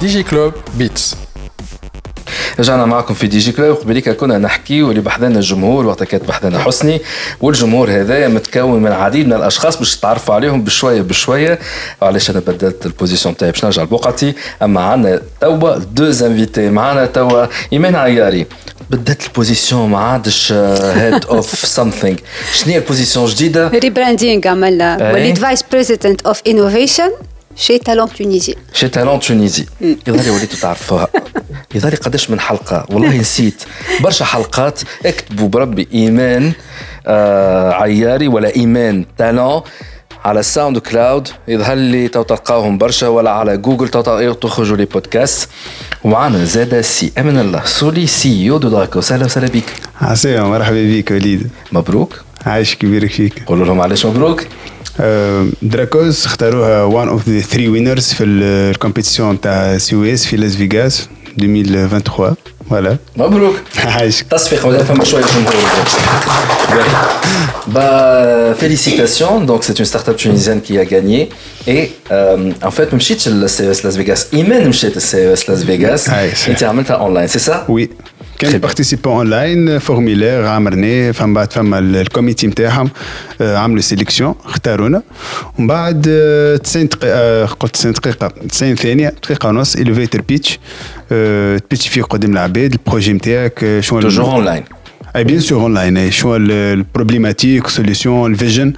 ديجي كلوب بيتس رجعنا معكم في دي جي كلوب قبليك كنا نحكي واللي بحذنا الجمهور وقت كانت بحذنا حسني والجمهور هذا متكون من العديد من الأشخاص باش تتعرفوا عليهم بشوية بشوية. وعلاش أنا بدلت البوزيسيون تاعي باش نرجع لبقعتي؟ أما عندنا توا دو انفيتي معنا توا إيمان عياري. بدلت البوزيسيون ما عادش هيد اوف سمثينغ شنو هي البوزيسيون جديده ريبراندينغ عملنا. وليد فايس بريزيدنت اوف انوفيشن شي تالون تونيزي. شي تالون تونيزي. يظهر وليتوا تعرفوها يظهر قداش من حلقة. والله نسيت. برشا حلقات. اكتبوا بربي إيمان آه عياري ولا إيمان تالون على الساوند كلاود يظهر لي تو تلقاوهم برشا ولا على جوجل تو تخرجوا لي بودكاست ومعنا زاد سي. أمن الله. سولي سي. يو دو دراكو. أهلا وسهلا بك عسلامة مرحبا بك وليد. مبروك. عايش كبيرك فيك. قولوا لهم علاش مبروك. دراكوز اختاروها وان اوف ذا ثري وينرز في الكومبيتيسيون تاع سي او اس في لاس فيغاس 2023 فوالا مبروك عايشك تصفيق مازال فما شويه جمهور Bah, félicitations. Donc, c'est une startup tunisienne qui a gagné. Et euh, en fait, je suis le CES Las Vegas. Imen le CES Las Vegas. Et tu as online, c'est ça Oui. كان بارتيسيبون اونلاين فورميلير عمرناه فما بعد فما الكوميتي نتاعهم عملوا سيليكسيون اختارونا ومن بعد 90 دقيقة قلت 90 دقيقة 90 ثانية دقيقة ونص اليفيتر بيتش تبيتش فيه قدام العباد البروجي نتاعك شنو توجور اونلاين اي بيان سور اونلاين شنو البروبليماتيك سوليسيون الفيجن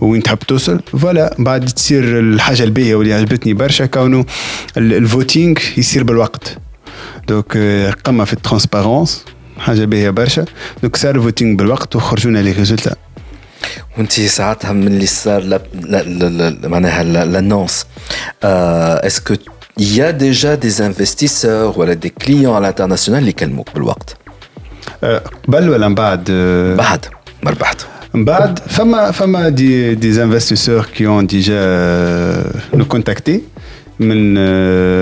وين تحب توصل فوالا بعد تصير الحاجة الباهيه واللي عجبتني برشا كونه الفوتينغ يصير بالوقت دوك قمه في الترانسبارونس حاجه باهيه برشا دوك صار الفوتينغ بالوقت وخرجونا لي ريزولتا وانت ساعتها من اللي صار معناها لانونس اسكو il y a déjà des investisseurs ولا des clients à l'international اللي كلموك بالوقت قبل ولا من بعد بعد مربحت من بعد فما فما دي دي انفستيسور كي اون ديجا نو كونتاكتي من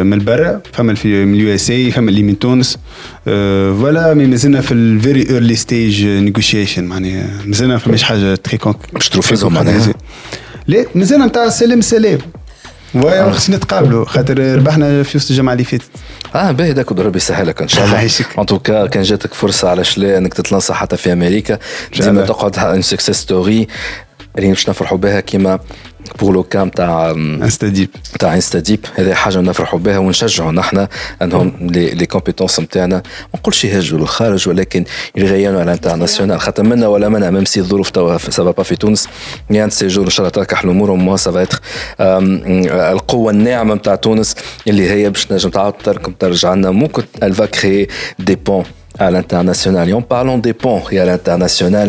من برا فما في من اليو اس اي فما اللي من تونس. فوالا مي مازلنا في الفيري ايرلي ستيج نيغوشيشن معناها مازلنا فماش حاجة تري باش تروفيكم معناها. لا مازلنا نتاع سلام سلام. ويا خصنا نتقابلوا خاطر ربحنا في وسط الجمعة اللي فاتت. آه باهي داك ربي يسهلك إن شاء الله. ان توكا كان جاتك فرصة علاش لا إنك تتلنصح حتى في أمريكا. ديما تقعد ان سكسيس ستوري اللي باش نفرحوا بها كيما بور لو كام تاع انستاديب تاع انستاديب هذه حاجة نفرحوا بها ونشجعوا نحن أنهم لي كومبيتونس نتاعنا. ما نقولش يهجوا للخارج ولكن يغيروا على الانترناسيونال خاطر منا ولا منا ميم سي الظروف توا سافا با في تونس يعني سيجور إن شاء الله تركح الأمور وموا سافا اتر القوة الناعمة نتاع تونس اللي هي باش تنجم تعاود ترجع لنا. ممكن الفا كري دي بون à l'international. Et en parlant des ponts et à l'international,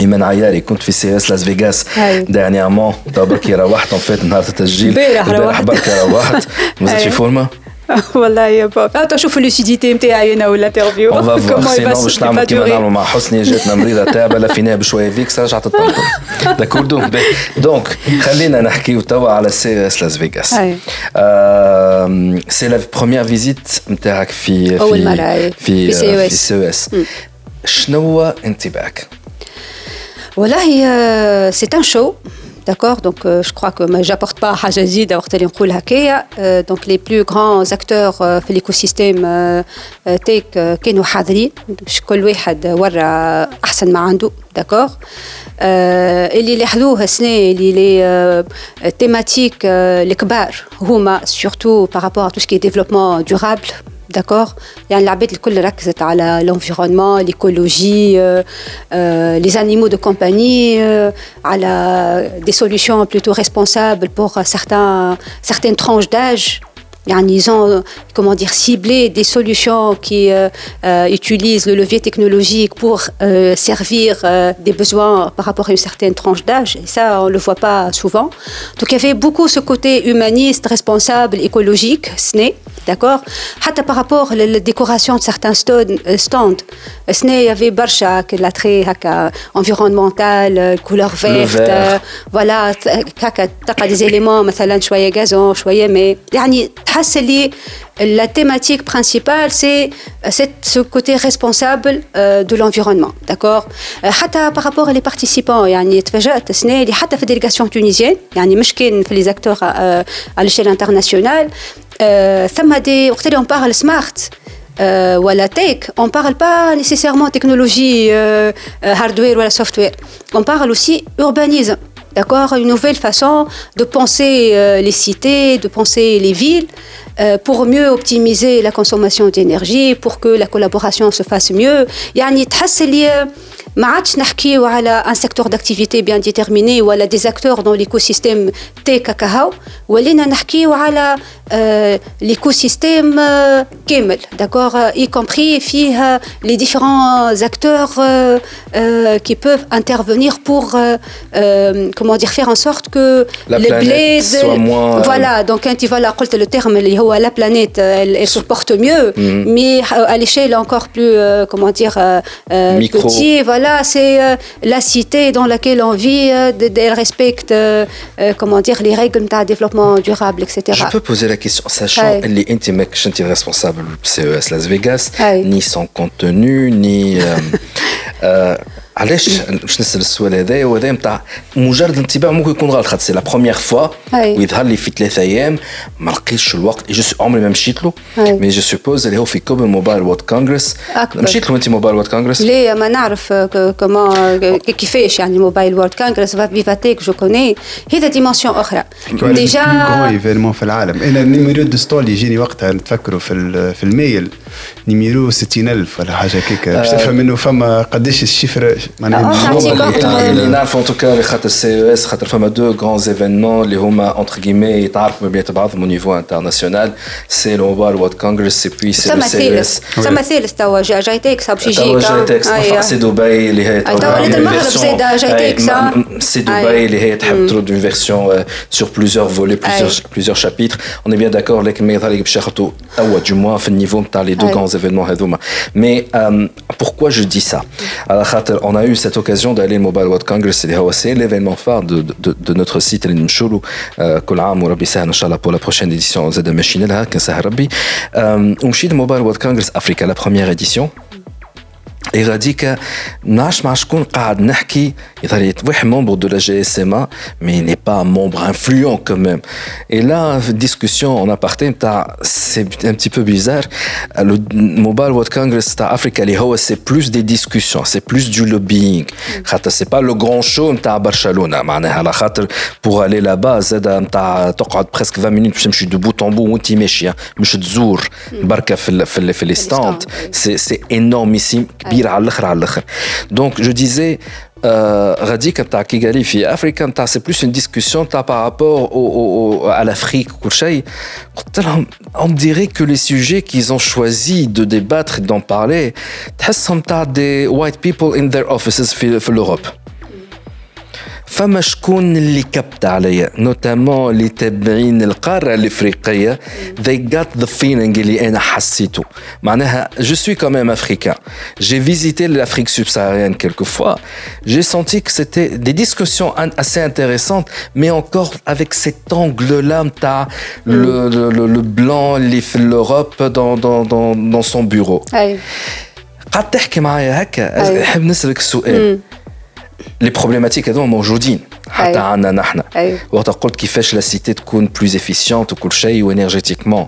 إيمان عياري كنت في سي إس لاس فيغاس. دانيامون بركي روحت فيت نهار التسجيل البارح بركي روحت مازلت في فورما والله يا بابا. انت شوف اللوسيديتي نتاعي أنا والانترفيو فا سينو باش نعمل كيما نعملوا مع حسني جاتنا مريضه تعبه لفيناها بشويه فيكس رجعت تطلق داكوردو دونك خلينا نحكيو توا على سي إس لاس فيغاس. سي لا بروميير فيزيت نتاعك في مرة في في سي إس. شنو انطباعك؟ والله سي ان شو D'accord Donc, euh, je crois que j'apporte pas حاجة جديدة وقت اللي نقول هكايا. Donc, les plus grands acteurs في l'écosystème تيك كانوا حاضرين. كل واحد ورى أحسن ما عنده. D'accord اللي لاحظوه السنة اللي لي تيماتيك الكبار هما surtout par rapport à tout ce qui est développement durable D'accord يعني العباد الكل ركزت على l'environnement, l'écologie, euh, euh, les animaux de compagnie, euh, على des solutions plutôt responsables pour certains, certaines tranches d'âge. ils ont comment dire, ciblé des solutions qui utilisent le levier technologique pour servir des besoins par rapport à une certaine tranche d'âge. Et ça, on ne le voit pas souvent. Donc il y avait beaucoup ce côté humaniste, responsable, écologique, ce n'est. D'accord? Par rapport à la décoration de certains euh, stands, ce n'est, il y avait Barcha, l'attrait environnemental, euh, couleur verte, euh, voilà, des éléments, choyer gazon, choyer, mais la thématique principale, c'est ce côté responsable de l'environnement. D'accord? Par rapport aux participants, ce n'est, les délégations tunisiennes, les acteurs à l'échelle internationale, On parle smart. ou à la tech, on ne parle pas nécessairement technologie, hardware ou software. On parle aussi urbanisme. D'accord Une nouvelle façon de penser les cités, de penser les villes. Euh, pour mieux optimiser la consommation d'énergie, pour que la collaboration se fasse mieux. يعني تحس اللي ما عادش نحكيو على un secteur d'activité bien déterminé ولا des acteurs dans l'écosystème تي كاكاو ولينا نحكيو على l'écosystème كامل d'accord y compris فيه les différents acteurs qui peuvent intervenir pour comment dire faire en sorte que la les blés soit moins voilà donc quand tu voilà قلت le terme اللي هو la planète elle, elle se porte mieux Mhm. mais à l'échelle encore plus euh, comment dire euh, euh, Micro. petit voilà voilà, c'est euh, la cité dans laquelle on vit, euh, elle respecte, euh, comment dire, les règles de développement durable, etc. Je peux poser la question, sachant que les intimes responsable du CES Las Vegas, ni son contenu, ni علاش باش نسأل السؤال هذايا وهذا نتاع مجرد انطباع ممكن يكون غلط. خاطر سي لا بروميير فوا. ويظهر لي في ثلاثة أيام ما لقيتش الوقت. جو عمري ما مشيت له. مي جو سوبوز اللي هو في كوبن موبايل وورد كونغرس. مشيت له أنت موبايل وورد كونغرس ليه؟ ما نعرف كومون كيفاش يعني موبايل وورد كونغرس فيفاتيك جو كوني هذا ديمونسيون أخرى ديجا ايفينمون في العالم. أنا النيميرو دو ستول يجيني وقتها. نتفكروا في في الميل. نيميرو 60000 ولا حاجة كيك باش تفهم إنه فما قداش الشفر Les en tout cas, les CES, les deux grands événements, les entre guillemets, au niveau international. C'est le World Congress et puis c'est le CES. C'est Dubaï, les C'est Dubaï, les d'une version euh, sur plusieurs volets, plusieurs chapitres. On est bien d'accord, les du moins, au niveau, deux grands événements. Mais euh, pourquoi je dis ça? on a eu cette occasion d'aller au Mobile World Congress, oh, c'est l'événement phare de, notre site, les euh, pour la prochaine édition, Zed Meshinela, Kansah hein, Rabbi. On chie de Mobile World Congress Africa, la première édition. Et Radika, membre de la GSMA, mais il n'est pas un membre influent quand même. Et là, discussion en aparté, c'est un petit peu bizarre. Le Mobile World Congress Africa, c'est plus des discussions, c'est plus du lobbying. C'est pas le grand show à Barcelone. Hein. Pour aller là-bas, hein, tu presque 20 minutes, je suis de en bout, je suis de Zour, je suis les stands. C'est énormissime, ah, لي ستاند ستاند، سي سي انورميسيم كبير على الاخر على الاخر دونك جو ديزي غاديك نتاع كيغالي في افريكا نتاع سي بلوس اون ديسكسيون نتاع بارابور à l'Afrique كل شيء قلت لهم on dirait que les sujets qu'ils ont choisi de débattre et d'en parler تحسهم نتاع des white people in their offices في في الاوروب فما شكون اللي كبت عليا نوتامون اللي تابعين القاره الافريقيه they got the feeling اللي انا حسيته معناها je suis quand même africain j'ai visité l'Afrique subsaharienne quelques fois j'ai senti que c'était des discussions in- assez intéressantes mais encore avec cet angle là نتاع le, le, le, le blanc اللي في l'Europe dans, dans, dans, dans son bureau اي قاعد تحكي معايا هكا أيوة. نحب نسالك السؤال لي بروبليماتيك هذوما موجودين حتى. عندنا نحن. وقت قلت كيفاش لا سيتي تكون بلوز افيسيونت وكل شيء وانرجيتيكمون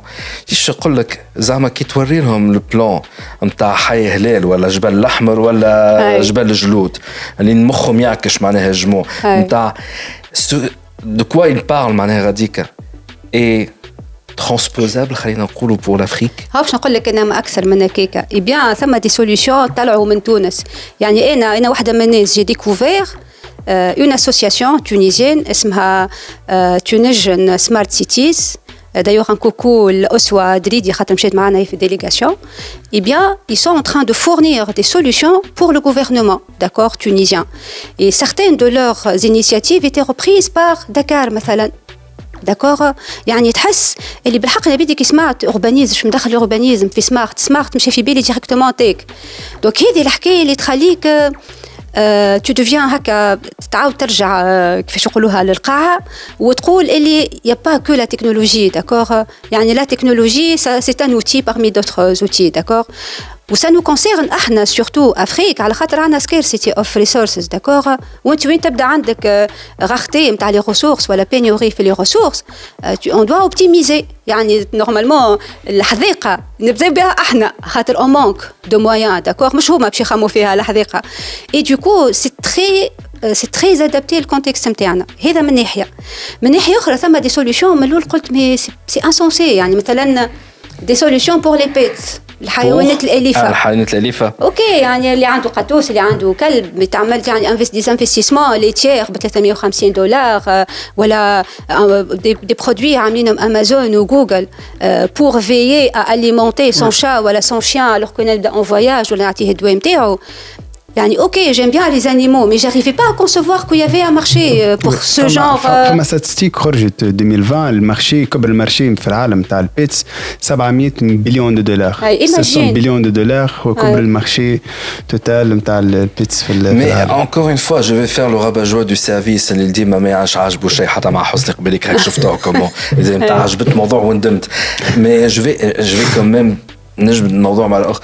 إيش نقول لك زعما كي توري لهم البلان نتاع حي هلال ولا جبل الاحمر ولا أيوة. جبل الجلود اللي مخهم يعكش معناها الجموع. نتاع دو كوا il parle معناها غاديك اي ترانسبوزابل خلينا نقولوا بور لافريك ها باش نقول لك انا ما اكثر من هكاك اي بيان ثم دي سوليوشن طلعوا من تونس يعني انا انا واحده من الناس جي ديكوفير اون اسوسياسيون تونيزيان اسمها تونيجن سمارت سيتيز D'ailleurs, un coucou l'Oswa Dridi خاطر مشيت معنا في délégation. Eh bien, ils sont en train de fournir des solutions pour le gouvernement, d'accord, tunisien. Et certaines de leurs initiatives étaient reprises par Dakar, مثلا. داكوغ يعني تحس اللي بالحق أنا بدك سمارت اوربانيزم مش مدخل اوربانيزم في سمارت سمارت مش في بالي ديريكتومون تيك دونك هذه الحكاية اللي تخليك أه تو ديفيان هكا تعاود ترجع أه كيفاش نقولوها للقاعة وتقول اللي يا با كو لا تكنولوجي داكوغ يعني لا تكنولوجي سي ان اوتي parmi d'autres outils داكوغ وسا نو كونسيرن إحنا سورتو افريك على خاطر عندنا سكيرسيتي اوف ريسورسز داكوغ وانت وين تبدأ عندك غارتي نتاع لي ريسورس ولا بينيوري في لي ريسورس اون دوا اوبتيميزي يعني نورمالمون الحذيقه نبداو بها إحنا خاطر اون مونك دو مويان داكوغ مش هما باش يخموا فيها الحذيقه اي دوكو سي تري سي تري ادابتي الكونتكست نتاعنا هذا من ناحية. من ناحية أخرى ثم دي سوليوشن من الأول قلت مي سي انسونسي يعني مثلا دي سوليوشن بور لي بيتس الحيوانات الأليفة. الحيوانات الأليفة. أوكي يعني اللي عنده قطوس اللي عنده كلب بتعمل يعني انفست دي انفستيسمون لي تيير ب 350 دولار ولا دي, دي برودوي عاملينهم امازون وجوجل بور فيي ا اليمونتي سون شا ولا سون شيان الوغ كنا نبدا اون فواياج ولا نعطيه الدواء نتاعو Yani, ok, j'aime bien les animaux, mais j'arrivais pas à concevoir qu'il y avait un marché pour ce genre. فما ستاتستيك خرجت 2020 المارشي كبر المارشي في العالم تاع البيتس 700 بليون دو دولار 700 بليون دو دولار هو كبر المارشي توتال نتاع البيتس في العالم. Mais encore une fois, je vais faire le rabat-joie du service اللي ديما ما يعرفش عاجبو شيء حتى مع حسني قبلك هيك شفتوه كومون اذا انت عجبت الموضوع وندمت. Mais je vais je vais quand même نجبد الموضوع مع الاخ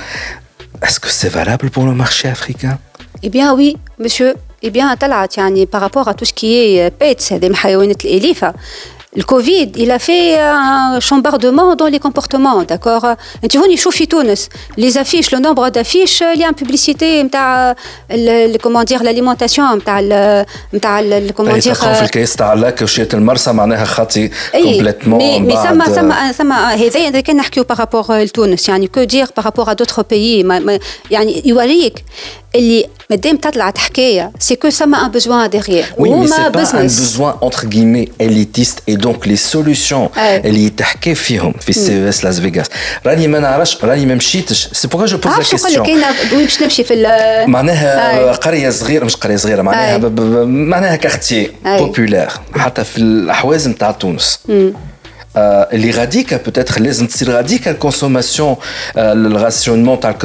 Est-ce que c'est valable pour le marché africain Eh bien oui, monsieur. Eh bien, طلعت يعني par rapport à tout ce qui est pets هذه الحيوانات الأليفة le Covid, il a fait un chambardement dans les comportements, d'accord Tu vois, في تونس les affiches, le nombre d'affiches, il y a une publicité, comment dire, l'alimentation, comment dire. في الكيس تاع لاك وشية المرسى معناها خاطي complètement mais mais ثما ثما ثما هذا اذا كان نحكيو بارابور لتونس يعني كو دير بارابور ا دوتر بيي يعني يوريك اللي مادام تطلعت حكايه سي كو سما ان بوزوان ديغيير c'est pas un besoin entre guillemets élitiste. Et donc les solutions اللي تحكي فيهم في سي اس لاس فيغاس راني ما نعرفش راني ما مشيتش سي بوكا جو بوز لا كيستيون كاين وين باش نمشي في معناها قريه صغيره مش قريه صغيره معناها معناها كارتيي بوبولير حتى في الاحواز نتاع تونس اللي غاديكا بوتيتر لازم تصير غاديكا الكونسوماسيون الراسيونمون تاع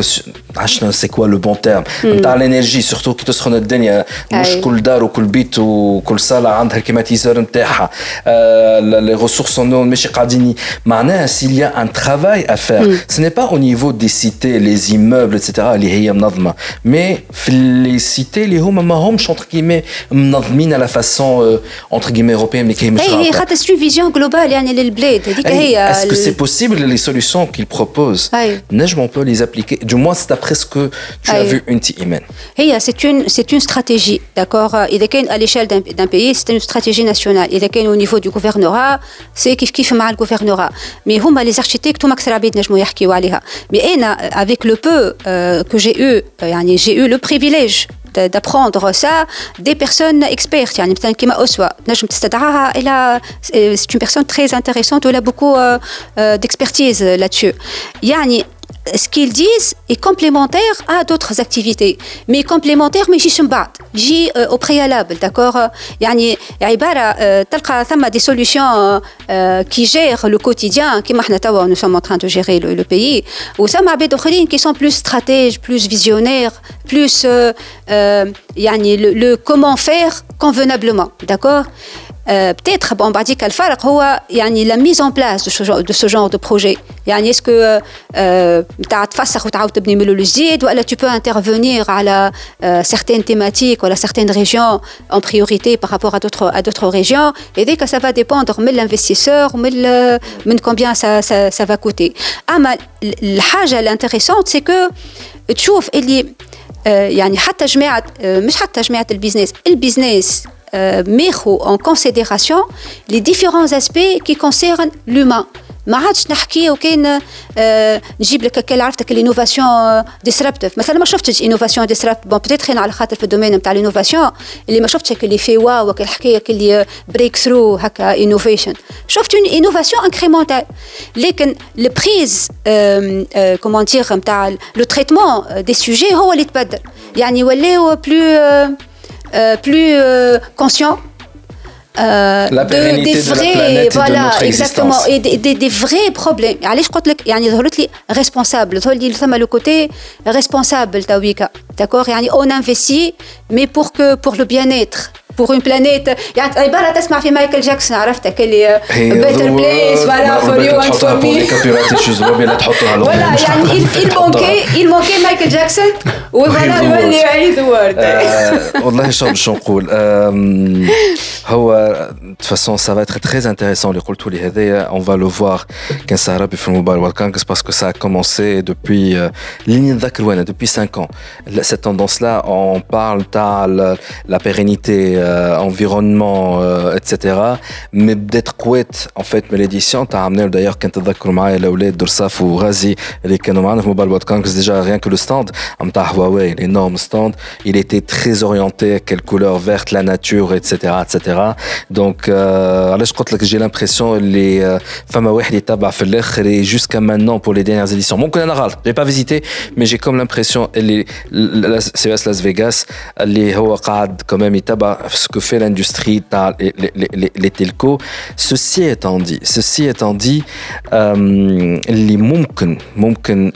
عشنا سي كوا لو بون تيرم نتاع الانرجي سورتو كي تسخن الدنيا مش كل دار وكل بيت وكل صاله عندها الكليماتيزور نتاعها لي ريسورس ان ماشي قاعدين معناها سيل يا ان ترافاي ا فير سي ني با او نيفو دي سيتي لي زيموبل اتسيتيرا اللي هي منظمه مي في لي سيتي اللي هما ما همش اونتر كيمي منظمين على فاسون اونتر كيمي اوروبيان مي كاين مش هي خاطر سي فيزيون جلوبال يعني est-ce que c'est possible les solutions qu'ils proposent on peut les appliquer Du moins, c'est d'après ce que tu as vu une TIMN. C'est une, c'est une stratégie, d'accord? À l'échelle d'un pays, c'est une stratégie nationale. Au niveau du gouvernorat, c'est qui fait mal le gouvernorat. Mais les architectes, tout Mais avec le peu que j'ai eu, j'ai eu le privilège d'apprendre ça des personnes expertes يعني مثلا كيما أسوة نجم تستدعاها إلى c'est une personne très intéressante elle a beaucoup d'expertise là-dessus يعني ce qu'ils disent est complémentaire à d'autres activités mais complémentaire mais يجيش من بعد يجي au préalable d'accord يعني عبارة تلقى ثم des solutions qui gèrent le quotidien كما احنا توا nous sommes en train de gérer le, le pays وثم عباد اخرين qui sont plus stratèges plus visionnaires plus يعني le, le comment faire convenablement d'accord peut-être bon بعد ديك الفرق هو يعني la mise en place de ce genre de, ce genre de projet يعني est-ce que تاع تفسخ وتعاود تبني من الجديد ولا tu peux intervenir على certaines thématiques ولا certaines régions en priorité par rapport à d'autres à d'autres régions et dès que ça va dépendre من l'investisseur من من combien ça ça, ça va coûter اما الحاجه الانتريسونت سي كو تشوف اللي يعني حتى جماعه مش حتى جماعه البيزنس البيزنس mettre en considération les différents aspects qui concernent l'humain. ما عادش نحكي وكان نجيب لك كل عرفتك الانوفاسيون ديسربتيف مثلا ما شفتش انوفاسيون ديسربت بون بتيتر على خاطر في الدومين نتاع الانوفاسيون اللي ما شفتش اللي في واو وكل حكايه اللي بريك ثرو هكا انوفيشن شفت اون انوفاسيون انكريمونتال لكن البريز كومون دير نتاع لو تريتمون دي سوجي هو اللي تبدل يعني ولاو بلو euh, plus euh, conscient euh, de, des vrais, de voilà, de exactement, et des, des, des, vrais problèmes. Allez, je crois que responsable. le côté responsable, d'accord? On investit, mais pour que pour le bien-être pour une planète يعني عباره تسمع في مايكل جاكسون عرفتك اللي better place voilà for you and for me voilà يعني il manquait il manquait مايكل جاكسون وفوالا يولي يعيد وورد والله شو باش نقول هو de toute façon ça va être très intéressant اللي قلتوا لي هذايا on va le voir كان سهرة في الموبايل وورد كونغرس parce que ça a commencé depuis اللي نتذكر وانا depuis 5 ans cette tendance là on parle تاع la pérennité euh, environnement, euh, etc. Mais d'être couette, en fait, mais l'édition, t'as amené d'ailleurs quand t'as معايا الاولاد درساف وغازي اللي كانوا معنا في موبايل بودكاست déjà rien que le stand نتاع Huawei l'énorme stand il était très orienté quelle couleur verte la nature etc etc donc علاش قلت لك j'ai l'impression اللي فما واحد يتبع في الاخر jusqu'à maintenant pour les dernières éditions ممكن انا غلط j'ai pas visité mais j'ai comme l'impression اللي CES Las Vegas اللي هو قاعد quand même يتبع ce que fait l'industrie dans les, les, les, les telcos. Ceci étant dit, ceci étant dit, اللي ممكن ممكن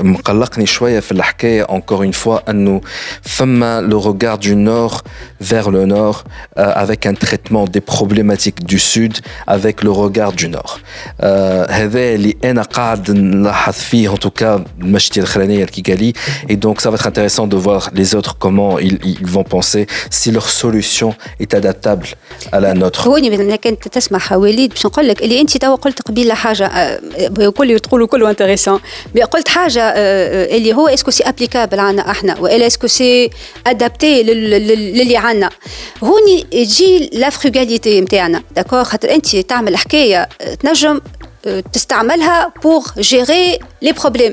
مقلقني شويه في الحكايه encore une fois انه فما le regard du nord vers le nord euh, avec un traitement des problématiques du sud avec le regard du nord. هذا اللي انا قاعد نلاحظ فيه en tout cas المشتي الاخرانيه الكيكالي et donc ça va être intéressant de voir les autres comment ils, ils vont penser si leur solution est adaptable à la nôtre. هوني مثلا كنت تسمع وليد باش نقول لك اللي انت توا قلت قبيله حاجه كل تقولوا كله انتريسون قلت حاجه اللي هو اسكو سي ابليكابل عنا احنا والا اسكو سي ادابتي للي عنا هوني تجي لا فروغاليتي نتاعنا داكور خاطر انت تعمل حكايه تنجم تستعملها بور جيري لي بروبليم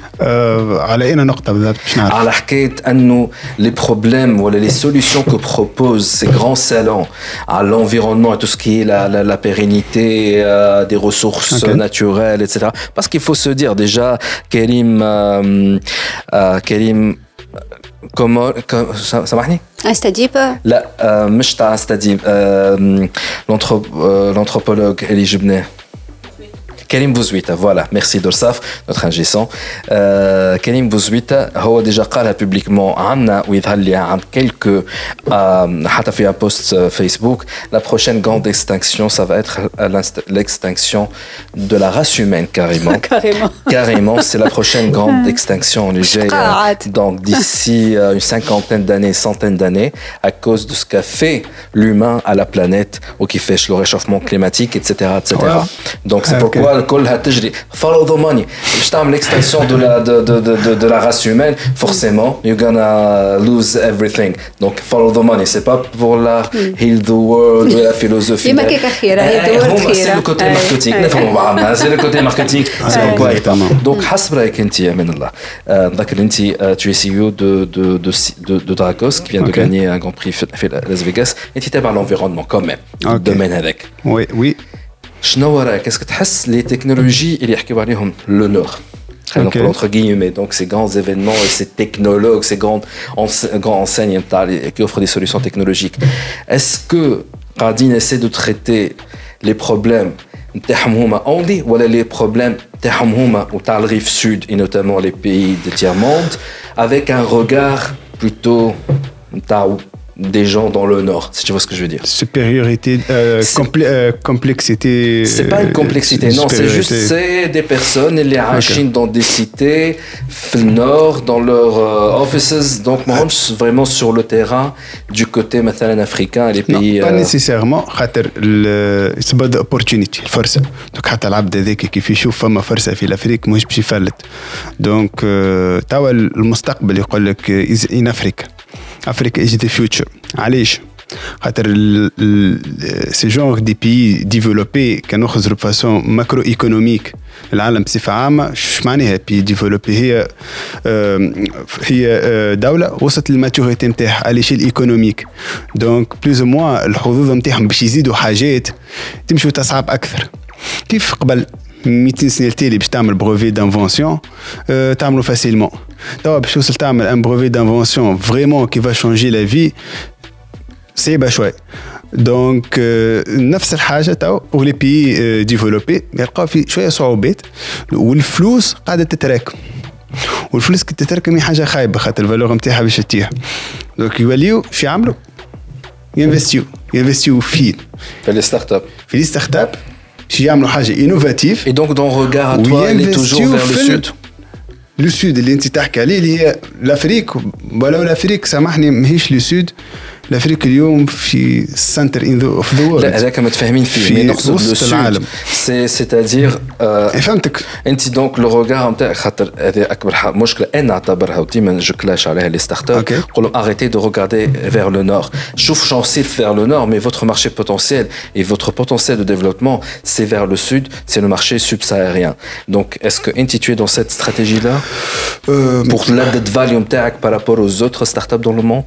Euh, على اين نقطة بالضبط باش نعرف؟ على حكاية انه لي بروبليم ولا لي سوليسيون كو بروبوز سي غران سالون على l'environnement et tout ce qui est la, la, la pérennité euh, des ressources okay. naturelles, etc. Parce qu'il faut se dire déjà, Karim, euh, euh, Karim comment سامحني استديب لا مش تاع استديب l'anthropologue اللي جبناه Karim Bouzouita, voilà, merci Dorsaf, notre ingénieur. Euh, Karim Bouzouita, هو déjà قالها publiquement عنا ويظهر لي عن quelques حتى في un post Facebook, la prochaine grande extinction, ça va être l'extinction de la race humaine carrément. carrément. Carrément, c'est la prochaine grande extinction légère. Donc d'ici une cinquantaine d'années, centaine d'années, à cause de ce qu'a fait l'humain à la planète ou qui fait le réchauffement climatique, etc., etc. Donc c'est pourquoi كلها تجري follow the money باش تعمل l'extinction de la de, de, de, de, la race humaine forcément you're gonna lose everything donc follow the money c'est pas pour la heal the world ou la philosophie ديما كيك خيرة هي هما سي لو كوتي ماركتينغ نفهموا بعضنا سي لو كوتي ماركتينغ سي كوا دونك حسب رايك انت يا من الله نذكر انت tu es CEO de de de de, de Dracos qui vient de gagner un grand prix في Las Vegas انت تابع l'environnement quand même الدومين هذاك وي وي شنو رايك اسكو تحس لي تكنولوجي اللي يحكيو عليهم لو نور خلينا نقول entre guillemets donc ces grands événements et ces technologues ces grandes grands enseignes qui offrent des solutions technologiques est-ce que قاعدين essaie de traiter les problèmes نتاعهم هما only ولا les problèmes نتاعهم هما وتاع الريف sud et notamment les pays de tiers monde avec un regard plutôt نتاع des gens dans le nord, si tu vois ce que je veux dire. Supériorité, euh, complé euh, complexité. C'est pas une complexité, non, c'est juste c'est des personnes, les okay. dans des cités, le nord, dans leurs euh, offices, donc moi je vraiment sur le terrain du côté مثلا africain, les pays. Non, pas nécessairement, خاطر سبب opportunity الفرصة، دونك حتى العبد هذاك كيف يشوف فما فرصة في الافريق مش باش يفلت. دونك توا المستقبل يقول لك in Africa. افريكا از ذا فيوتشر علاش ces genres de pays développés كناخذ de façon macroéconomique العالم بصفة عامة شو معناها بي ديفلوبي هي هي دولة وصلت للماتوريتي نتاعها على ليشيل ايكونوميك دونك بلوز موا الحظوظ نتاعهم باش يزيدوا حاجات تمشي وتصعب أكثر كيف قبل 200 سنة التالي باش تعمل بروفي دانفونسيون أه تعملوا فاسيلمون توا باش توصل تعمل ان بروفي دانفونسيون فريمون كي فا شونجي لا في صعيبة شوي. دونك euh, نفس الحاجة تو ولي بي ديفلوبي يلقاو في شوية صعوبات والفلوس قاعدة تتراكم والفلوس كي تتراكم هي حاجة خايبة خاطر الفالور نتاعها باش تطيح دونك يوليو شو يعملوا ينفستيو. ينفستيو فين في لي ستارت اب في لي ستارت اب شو يعملوا حاجه انوفاتيف Et donc, ton regard à toi, il est toujours vers le sud لو سود اللي انت تحكي عليه اللي هي الافريك ولو الافريك سامحني ماهيش لو سود الافريقي اليوم في سنتر ان اوف ذا وورلد لا هذاك متفاهمين فيه في مي نقصد وسط لو العالم. سود سي سيتادير فهمتك انت دونك لو روغار نتاعك خاطر هذه اكبر ح- مشكله انا نعتبرها وديما جو كلاش عليها لي ستارت اب اوكي. نقول لهم arrêtez de regarder vers le nord شوف شانسيف vers le nord mais votre marché potentiel et votre potentiel de développement c'est vers le sud c'est le marché subsahárien donc est-ce que انت tu es dans cette stratégie là Euh, pour l'added value نتاعك par rapport aux autres startups dans le monde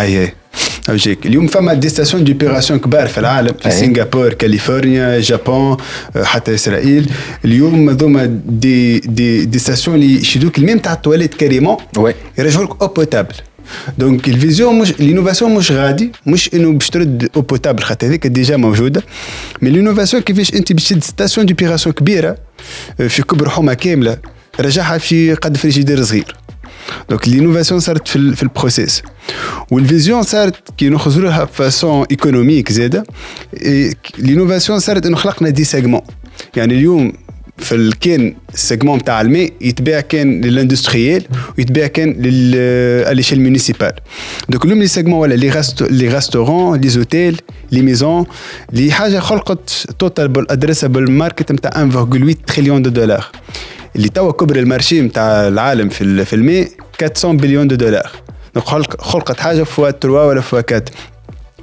اي اوجيك اليوم فما دي ستاسيون ديبيراسيون كبار في العالم. في. سنغافور كاليفورنيا جابون حتى إسرائيل. اليوم هذوما دي دي دي ستاسيون اللي يشدوك الماء نتاع التواليت كاريمون Ouais. يرجعوا لك أو بوتابل دونك الفيزيون مش لينوفاسيون مش غادي. مش إنه باش ترد أو بوتابل خاطر هذيك ديجا موجودة. مي لينوفاسيون كيفاش انت باش تشد ستاسيون ديبيراسيون كبيرة آه، في كبر حومة كاملة. رجعها في قد فريجيدير صغير. دونك لينوفاسيون صارت في ال- في البروسيس والفيزيون صارت كي نخرجوا لها بفاسون ايكونوميك زاده إيه، لينوفاسيون صارت انه خلقنا دي سيجمون يعني اليوم في ال- كان السيجمون تاع الماء يتباع كان للاندستريال ويتباع كان لل ليشيل مونيسيبال دونك اليوم لي سيجمون ولا لي غاست لي ريستورون لي زوتيل لي ميزون لي حاجه خلقت توتال ادريسابل ماركت نتاع 1.8 تريليون دو دولار اللي توا كبر المارشي نتاع العالم في في الماء 400 بليون دو دولار. خلق خلقت حاجة فوا 3 ولا فوا 4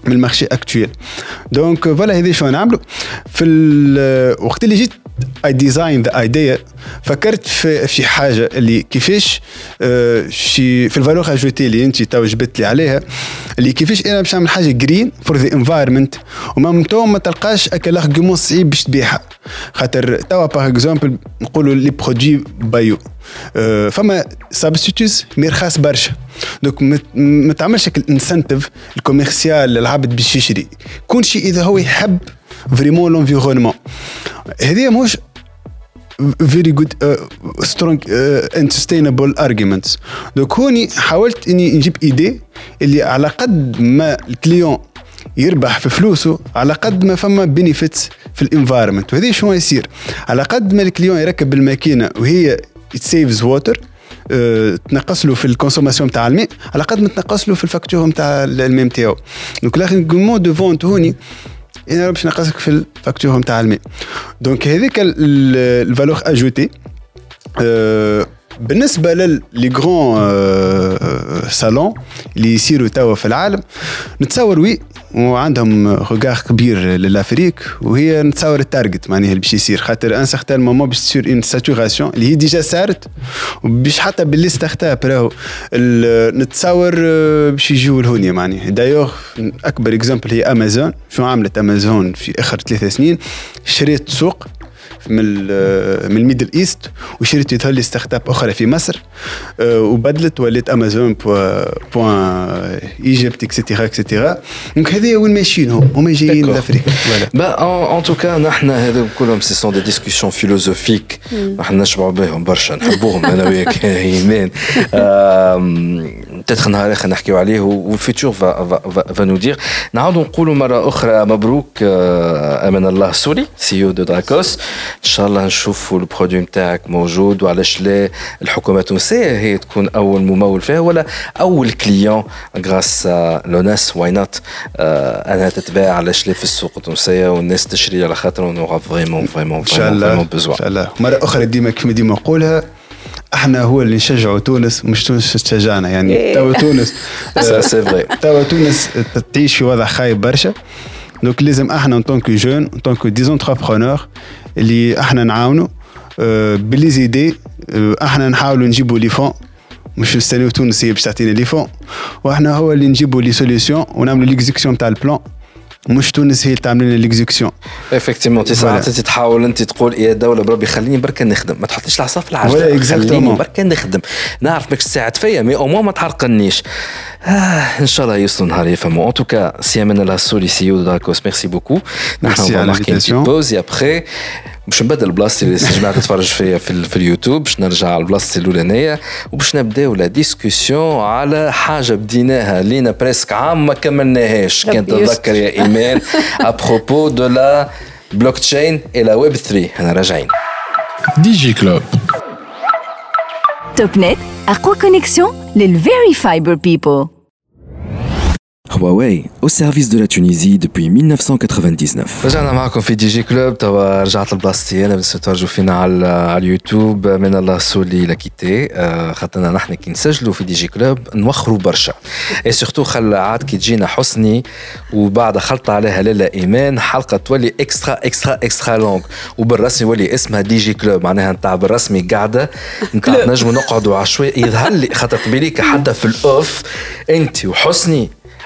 من المارشي اكتويل دونك فوالا هذه شو نعملوا في وقت اللي جيت اي ديزاين ذا ايديا فكرت في في حاجة اللي كيفاش آه، شي في الفالور اجوتي اللي انت تو جبت لي عليها اللي كيفاش أنا باش نعمل حاجة جرين فور ذا انفايرمنت وما تو ما تلقاش اكا لارغيومون صعيب باش تبيعها. خاطر توا باغ اكزومبل نقولوا لي برودوي بايو آه، فما سابستيتوز مي رخاص برشا. دونك ما- تعملش الانسنتيف الكوميرسيال للعبد باش يشري. كون شيء إذا هو يحب فريمون لونفيرونمون هذه مش فيري جود سترونج اند سستينبل ارجيومنتس دونك هوني حاولت إني نجيب إيدي اللي على قد ما الكليون يربح في فلوسه على قد ما فما بينيفيتس في الانفايرمنت وهذه شنو يصير؟ على قد ما الكليون يركب الماكينة وهي سيفز ووتر تنقص له في الكونسوماسيون تاع الماء على قد ما تنقص له في الفاكتور نتاع الماء نتاعو دونك لاخر دو فونت هوني أنا باش نقصك في الفاكتور نتاع الماء. دونك هذيك الفالور أجوتي بالنسبة للي غران سالون اللي يصيروا توا في العالم نتصور وي وعندهم روغار كبير للافريك وهي نتصور التارجت معناها اللي باش يصير خاطر ان سارتان مومون باش تصير اون ساتوراسيون اللي هي ديجا صارت وباش حتى باللي ستارت راهو. نتصور آه، باش يجيو لهونيا معناها. دايوغ أكبر اكزامبل هي امازون شو عملت امازون في آخر ثلاثة سنين؟ شريت سوق من ال- من الميدل ايست وشريت يظهر لي ستارت اب أخرى في مصر آه، وبدلت ولات امازون بوان ايجيبت اكسيتيرا اكسيتيرا دونك هذه وين ماشيين هم هما جايين. لأفريقيا. فوالا tout cas, نحن هذا كلهم ce sont des discussions philosophiques. نحن نشبعوا بهم برشا نحبوهم أنا وياك إيمان. Peut-être نهار اخر نحكيو عليه والفيتور فا فا نو دير نعاودوا نقولوا مره أخرى مبروك أمان الله سوري سي أو دو دراكوس ان شاء الله نشوفوا البرودوي نتاعك موجود وعلاش لا الحكومة التونسيه هي تكون اول ممول فيها ولا اول كليون غراس لوناس واي نوت انها تتباع علاش لا في السوق التونسيه والناس تشري على خاطر اون فريمون فريمون شاء الله ان شاء الله مره أخرى ديما كما ديما نقولها إحنا هو اللي نشجعوا تونس مش تونس تشجعنا يعني إيه. توا تونس توا تونس تعيش في وضع خايب برشا. دونك لازم إحنا ان طونك جون ان طونك ديزونتربرونور اللي إحنا نعاونوا آه، باللي زيدي آه، إحنا نحاولوا نجيبوا لي فون مش نستنيو تونس هي باش تعطينا لي فون وإحنا هو اللي نجيبوا لي سوليسيون ونعملوا ليكزيكسيون تاع البلان مش تونس هي اللي تعمل لنا ليكزيكسيون افكتيمون ساعات انت تحاول أنت تقول يا دولة بربي خليني بركا نخدم. ما تحطيش العصا في العجلة. خليني بركا نخدم. نعرف ماكش تساعد فيا مي أو ما تحرقنيش. آه إن شاء الله يوصلوا نهار يفهموا ان توكا سي من الله سولي سي يو دراكوس ميرسي بوكو نحن ماركي بوز ابخي باش نبدل بلاصتي اللي جماعة تتفرج فيا في, في اليوتيوب باش نرجع لبلاصتي الأولانية وباش نبداو لا ديسكسيون على حاجة بديناها لينا بريسك عام ما كملناهاش. كان تتذكر يا ايمان ابروبو دو لا بلوك تشين إلى ويب 3 أنا راجعين. دي جي كلوب توب نت اقوى كونيكسيون للفيري فايبر بيبل Huawei, au service de la Tunisie depuis 1999. رجعنا معكم في دي جي كلوب. توا رجعت لبلاصتي. أنا بس تفرجوا فينا على على اليوتيوب. من الله سولي لاكيتي خاطرنا نحن كي نسجلوا في دي جي كلوب نوخروا برشا. اي سورتو خل عاد كي تجينا حسني وبعد خلط عليها لاله إيمان. حلقة تولي اكسترا اكسترا اكسترا لونغ وبالرسمي يولي اسمها دي جي كلوب. معناها نتاع بالرسمي قاعدة. نتاع نجموا نقعدوا عشوائي. يظهر لي خاطر قبيليك حتى في الأوف. أنت وحسني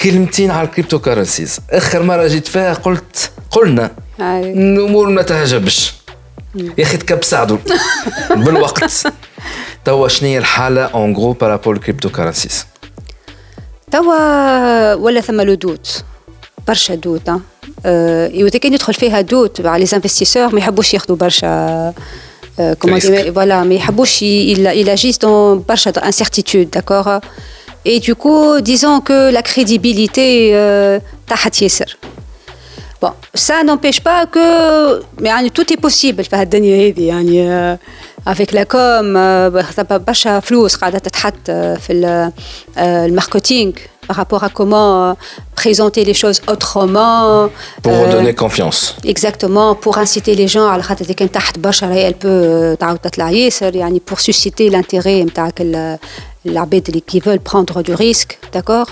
كلمتين على الكريبتو كارنسيز آخر مرة جيت فيها قلت قلنا الأمور ما تهجبش يا أخي تكبسعدوا بالوقت. توا شنو هي الحالة اون غرو بارابول الكريبتو كارنسيز توا ولا ثم لو دوت. برشا دوت أه كان يدخل فيها دوت على لي انفستيسور ما يحبوش ياخذوا برشا كومون فوالا ما يحبوش agissent dans برشا انسيرتيتود داكور Et du coup, disons que la crédibilité euh, Bon, ça n'empêche pas que mais, tout est possible euh, avec la com, باش فلوس قاعده تتحط في الماركتينغ par rapport à comment présenter les choses autrement. Pour euh, donner confiance. Exactement, pour inciter les gens à elle peut pour susciter l'intérêt l'arbitre qui veulent prendre du risque, d'accord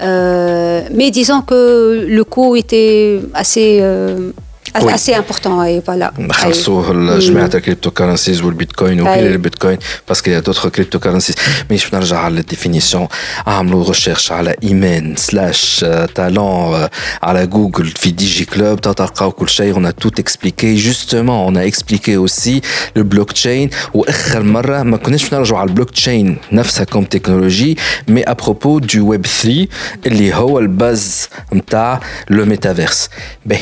euh, Mais disons que le coût était assez euh, assez important et voilà نخلصوا جماعه الكريبتو كارنسيز والبيتكوين وغير البيتكوين باسكو يا دوتر كريبتو كارنسيز مي باش نرجع على الديفينيسيون عملوا ريشيرش على ايمان سلاش تالون على جوجل في دي جي كلوب تلقاو كل شيء on a tout expliqué justement on a expliqué aussi le blockchain واخر مره ما كناش نرجعوا على البلوك تشين نفسها كوم تكنولوجي مي ابروبو دو ويب 3 اللي هو الباز نتاع لو ميتافيرس باهي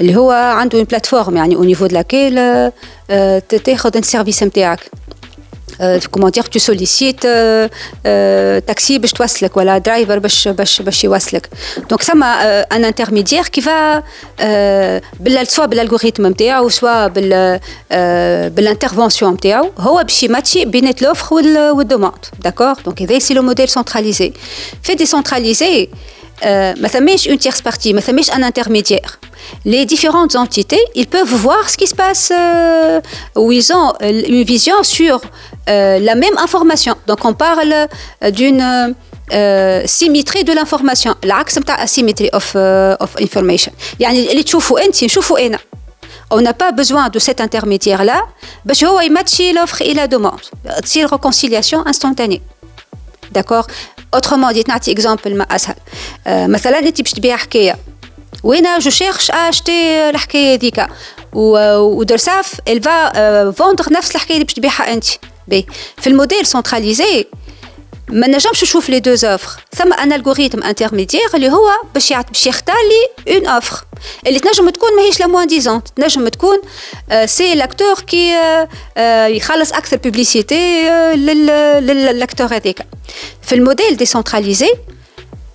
اللي هو عنده اون بلاتفورم يعني او نيفو دو لاكيل تاخذ السيرفيس نتاعك كومون دير تو سوليسيت تاكسي باش توصلك ولا درايفر باش باش باش يوصلك دونك ثم ان انترميديير كي فا سوا بالالغوريثم نتاعو سوا بال بالانترفونسيون نتاعو هو باش يماتشي بين لوفر والدوموند داكور دونك هذا سي لو موديل سنتراليزي في ديسنتراليزي ما ثماش une tierce partie ما ثماش un intermédiaire les différentes entités, ils peuvent voir ce qui se passe, euh, où ils ont euh, une vision sur euh, la même information. Donc on parle euh, d'une symétrie de l'information. L'axe de asymétrie of, uh, of information. On n'a pas besoin de cet intermédiaire-là. Ben, il matcher l'offre et la demande. C'est une réconciliation instantanée. D'accord? Autrement dit, un exemple. Par ben, exemple, وأنا جو شيرش اشتي الحكاية هذيك. ودرساف va vendre نفس الحكاية اللي باش تبيعها أنت. في الموديل سنتراليزي ما نجمش نشوف لي دو اوفر ثم أن الغوريثم انترميديير اللي هو باش باش يختار لي اون اوفر اللي تنجم تكون ماهيش لا موان ديزون تنجم تكون سي لاكتور كي يخلص أكثر بوبليسيتي للاكتور هذاك في الموديل ديسنتراليزي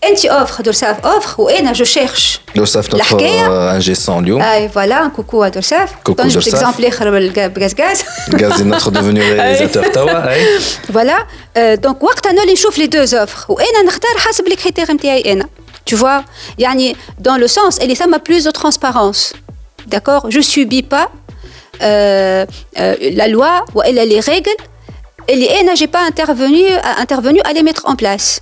انت اوفر دورساف اوفر وانا جو شيرش دورساف نوتر انجي سون اليوم اي فوالا كوكو ا دورساف كوكو دورساف اكزامبل اخر بالغاز غاز غاز نوتر ديفوني رياليزاتور توا فوالا دونك وقتها نولي نشوف لي دو اوفر وانا نختار حسب لي كريتير نتاعي انا Tu vois, يعني dans le sens, elle est ça plus de transparence. D'accord Je subis pas euh, euh, la loi ou elle a les règles. Et les j'ai pas intervenu, intervenu à les mettre en place.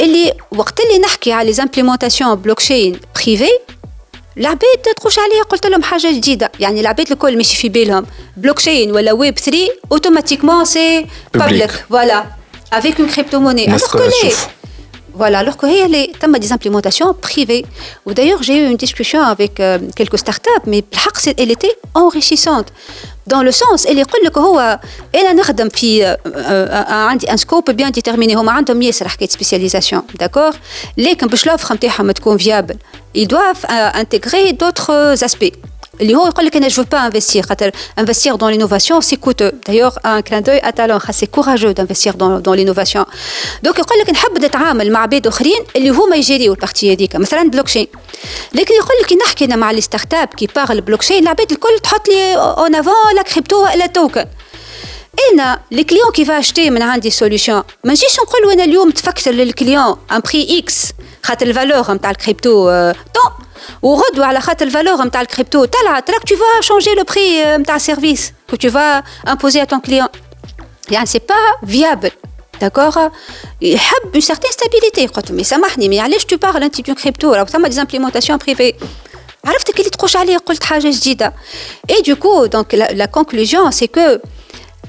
اللي وقت اللي نحكي على ليزامبليمونتاسيون بلوكشين بريفي العباد تخش عليا قلت لهم حاجه جديده يعني العباد الكل ماشي في بالهم بلوكشين ولا ويب 3 اوتوماتيكمون سي بابليك فوالا افيك اون كريبتو موني الناس كلها تشوف Voilà, alors qu'il y a des implémentations privées. Ou d'ailleurs, j'ai eu une discussion avec euh, quelques startups, mais elle était enrichissante. Dans le sens, elle يقول لك هو انا نخدم في عندي ان سكوب بيان ديتيرميني هما عندهم ياسر حكايه سبيسياليزاسيون داكور لكن باش لوفر نتاعهم تكون فيابل ils doivent euh, intégrer d'autres aspects اللي هو يقول لك أنا جو با انفستير خاطر انفستير دون لينوفاسيون سي كوتو دايوغ ان كلان دوي اتالون سي كوراجو دانفستير دون دون لينوفاسيون دونك يقول لك نحب نتعامل مع عباد اخرين اللي هما يجيريو البارتي هذيك مثلا بلوكشين لكن يقول لك نحكي أنا مع لي ستارت اب كي بارل بلوكشين العباد الكل تحط لي اون افون لا كريبتو لا توكن انا الكليون كي فا اشتي من عندي سوليوشن ما نجيش نقول انا اليوم تفكر للكليون ان بري اكس خاطر الفالور نتاع الكريبتو طون وغدوه على خاطر الفالور نتاع الكريبتو طلعت راك tu vas changer le prix نتاع السيرفيس que tu vas imposer à ton client يعني سي با فيابل داكور يحب اون سيرتين ستابيليتي قلت مي سامحني مي علاش تو بارل انت دون كريبتو راه ثما دي زامبليمونتاسيون بريفي عرفتك اللي تخش عليه قلت حاجه جديده اي دو كو دونك لا كونكلوجيون سي كو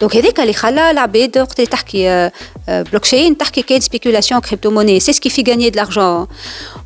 دونك هذاك اللي خلى العباد وقت اللي تحكي بلوكشين تحكي كاين سبيكولاسيون كريبتو موني سي سكي في غاني دو لارجون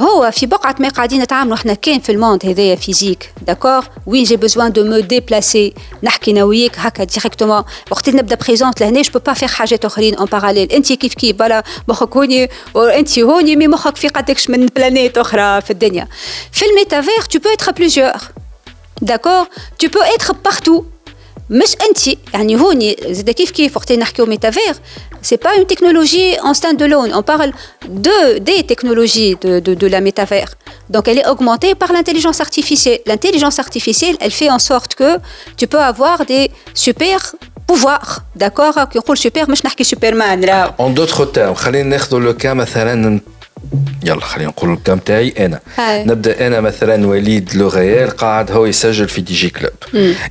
هو في بقعة ما قاعدين نتعاملوا إحنا كان في الموند هذايا فيزيك داكور وين جي بوزوان دو مو ديبلاسي نحكي أنا وياك هكا ديريكتومون وقت نبدأ بريزونت لهنا جو با فير حاجات أخرين اون باراليل أنت كيف كيف؟ بلا مخك هوني وأنت هوني مي مخك في قدكش من بلانيت أخرى في الدنيا. في الميتافير peux être à plusieurs. d'accord tu peux être partout. مش أنت. يعني هوني زاد كيف كيف؟ وقت نحكيو ميتافير سي با اون تكنولوجي en stand alone on parle de des technologies de, de, de la métavers donc elle est augmentée par l'intelligence artificielle l'intelligence artificielle elle fait en sorte que tu peux avoir des super pouvoirs d'accord كي نقول super مش نحكي سوبرمان لا En d'autres termes, خلينا ناخذ لو كان مثلا يلا خلينا نقول الكام تاعي انا هاي. نبدا انا مثلا وليد لوغيال قاعد هو يسجل في دي جي كلوب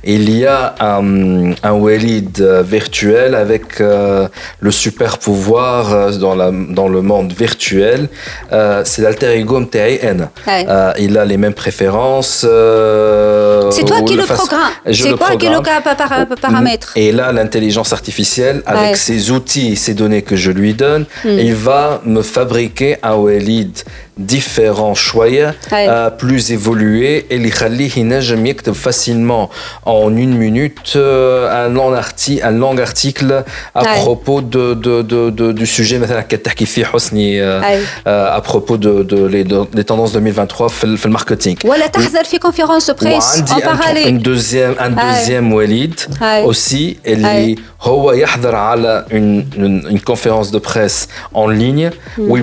il y a un, un Walid euh, virtuel avec euh, le super pouvoir euh, dans, la, dans le monde virtuel Euh, c'est l'alter ego نتاعي انا هاي. Euh, il a les mêmes préférences euh, c'est toi ou qui le façon- programme Je c'est le quoi qui le programme. cap- par- par- paramètre Et là, l'intelligence artificielle, avec Ouais. ses outils, ces données que je lui donne, il va me fabriquer un Walid différent, choya, Ouais. euh, plus évolué, et l'ikhalih ينجم يكتب facilement en une minute euh, un long article, un long article à Ouais. propos de, de, de, de- du sujet مثلا كتحكي فيه حسني euh, Ouais. euh, à propos de, de, les, de- les tendances 2023 في ال- في الماركتينغ. ولا تحضر في conférence de presse وعندي en un, une parallèle deuxième un هاي. deuxième وليد هاي. aussi اللي هاي. هو يحضر على une, une, une conférence de presse en ligne où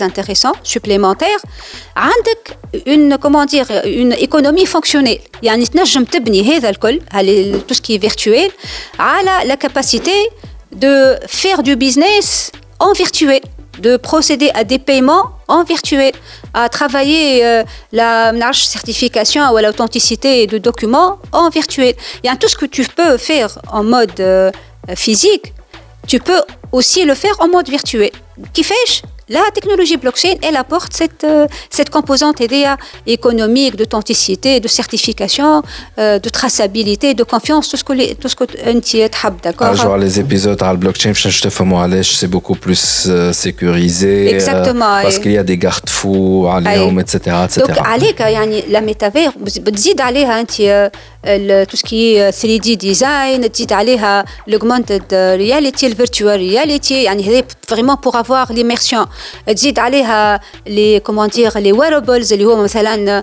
intéressant, supplémentaire, une, comment dire, une économie fonctionnelle. Il y a un tout ce qui est virtuel, à la capacité de faire du business en virtuel de procéder à des paiements en virtuel, à travailler euh, la certification ou l'authenticité de documents en virtuel. Il y a tout ce que tu peux faire en mode euh, physique, tu peux aussi le faire en mode virtuel. Qui fait la technologie blockchain, elle apporte cette, euh, cette composante économique, d'authenticité, de certification, euh, de traçabilité, de confiance, tout ce que, les, tout ce que tu es d'accord ah, euh, les épisodes à la blockchain, je te fais moi c'est beaucoup plus sécurisé. Exactement. Euh, parce qu'il y a des garde-fous, etc., etc. Donc, allez, la métavers, vous dites d'aller, انت تو سكي 3 دي ديزاين تزيد عليها l'augmented رياليتي الفيرتوال رياليتي يعني هذا فريمون بور افوار l'immersion تزيد عليها لي كومون دير لي wearables اللي هو مثلا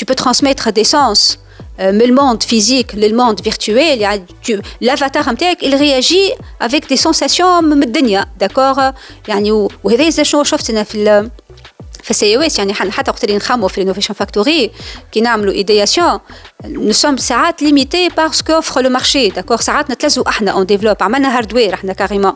tu peux transmettre des sens euh, من الموند فيزيك للموند فيرتويل يعني tu- l'avatar نتاعك il réagit avec des sensations من الدنيا داكور يعني و- وهذا زي شنو شفت انا في ال- في السي او اس يعني حن- حتى وقت اللي نخمو في الانوفيشن فاكتوري كي نعملوا ايدياسيون نو سوم ساعات ليميتي باسكو اوفر لو مارشي داكور ساعات نتلزوا احنا اون ديفلوب عملنا هاردوير احنا كاريمون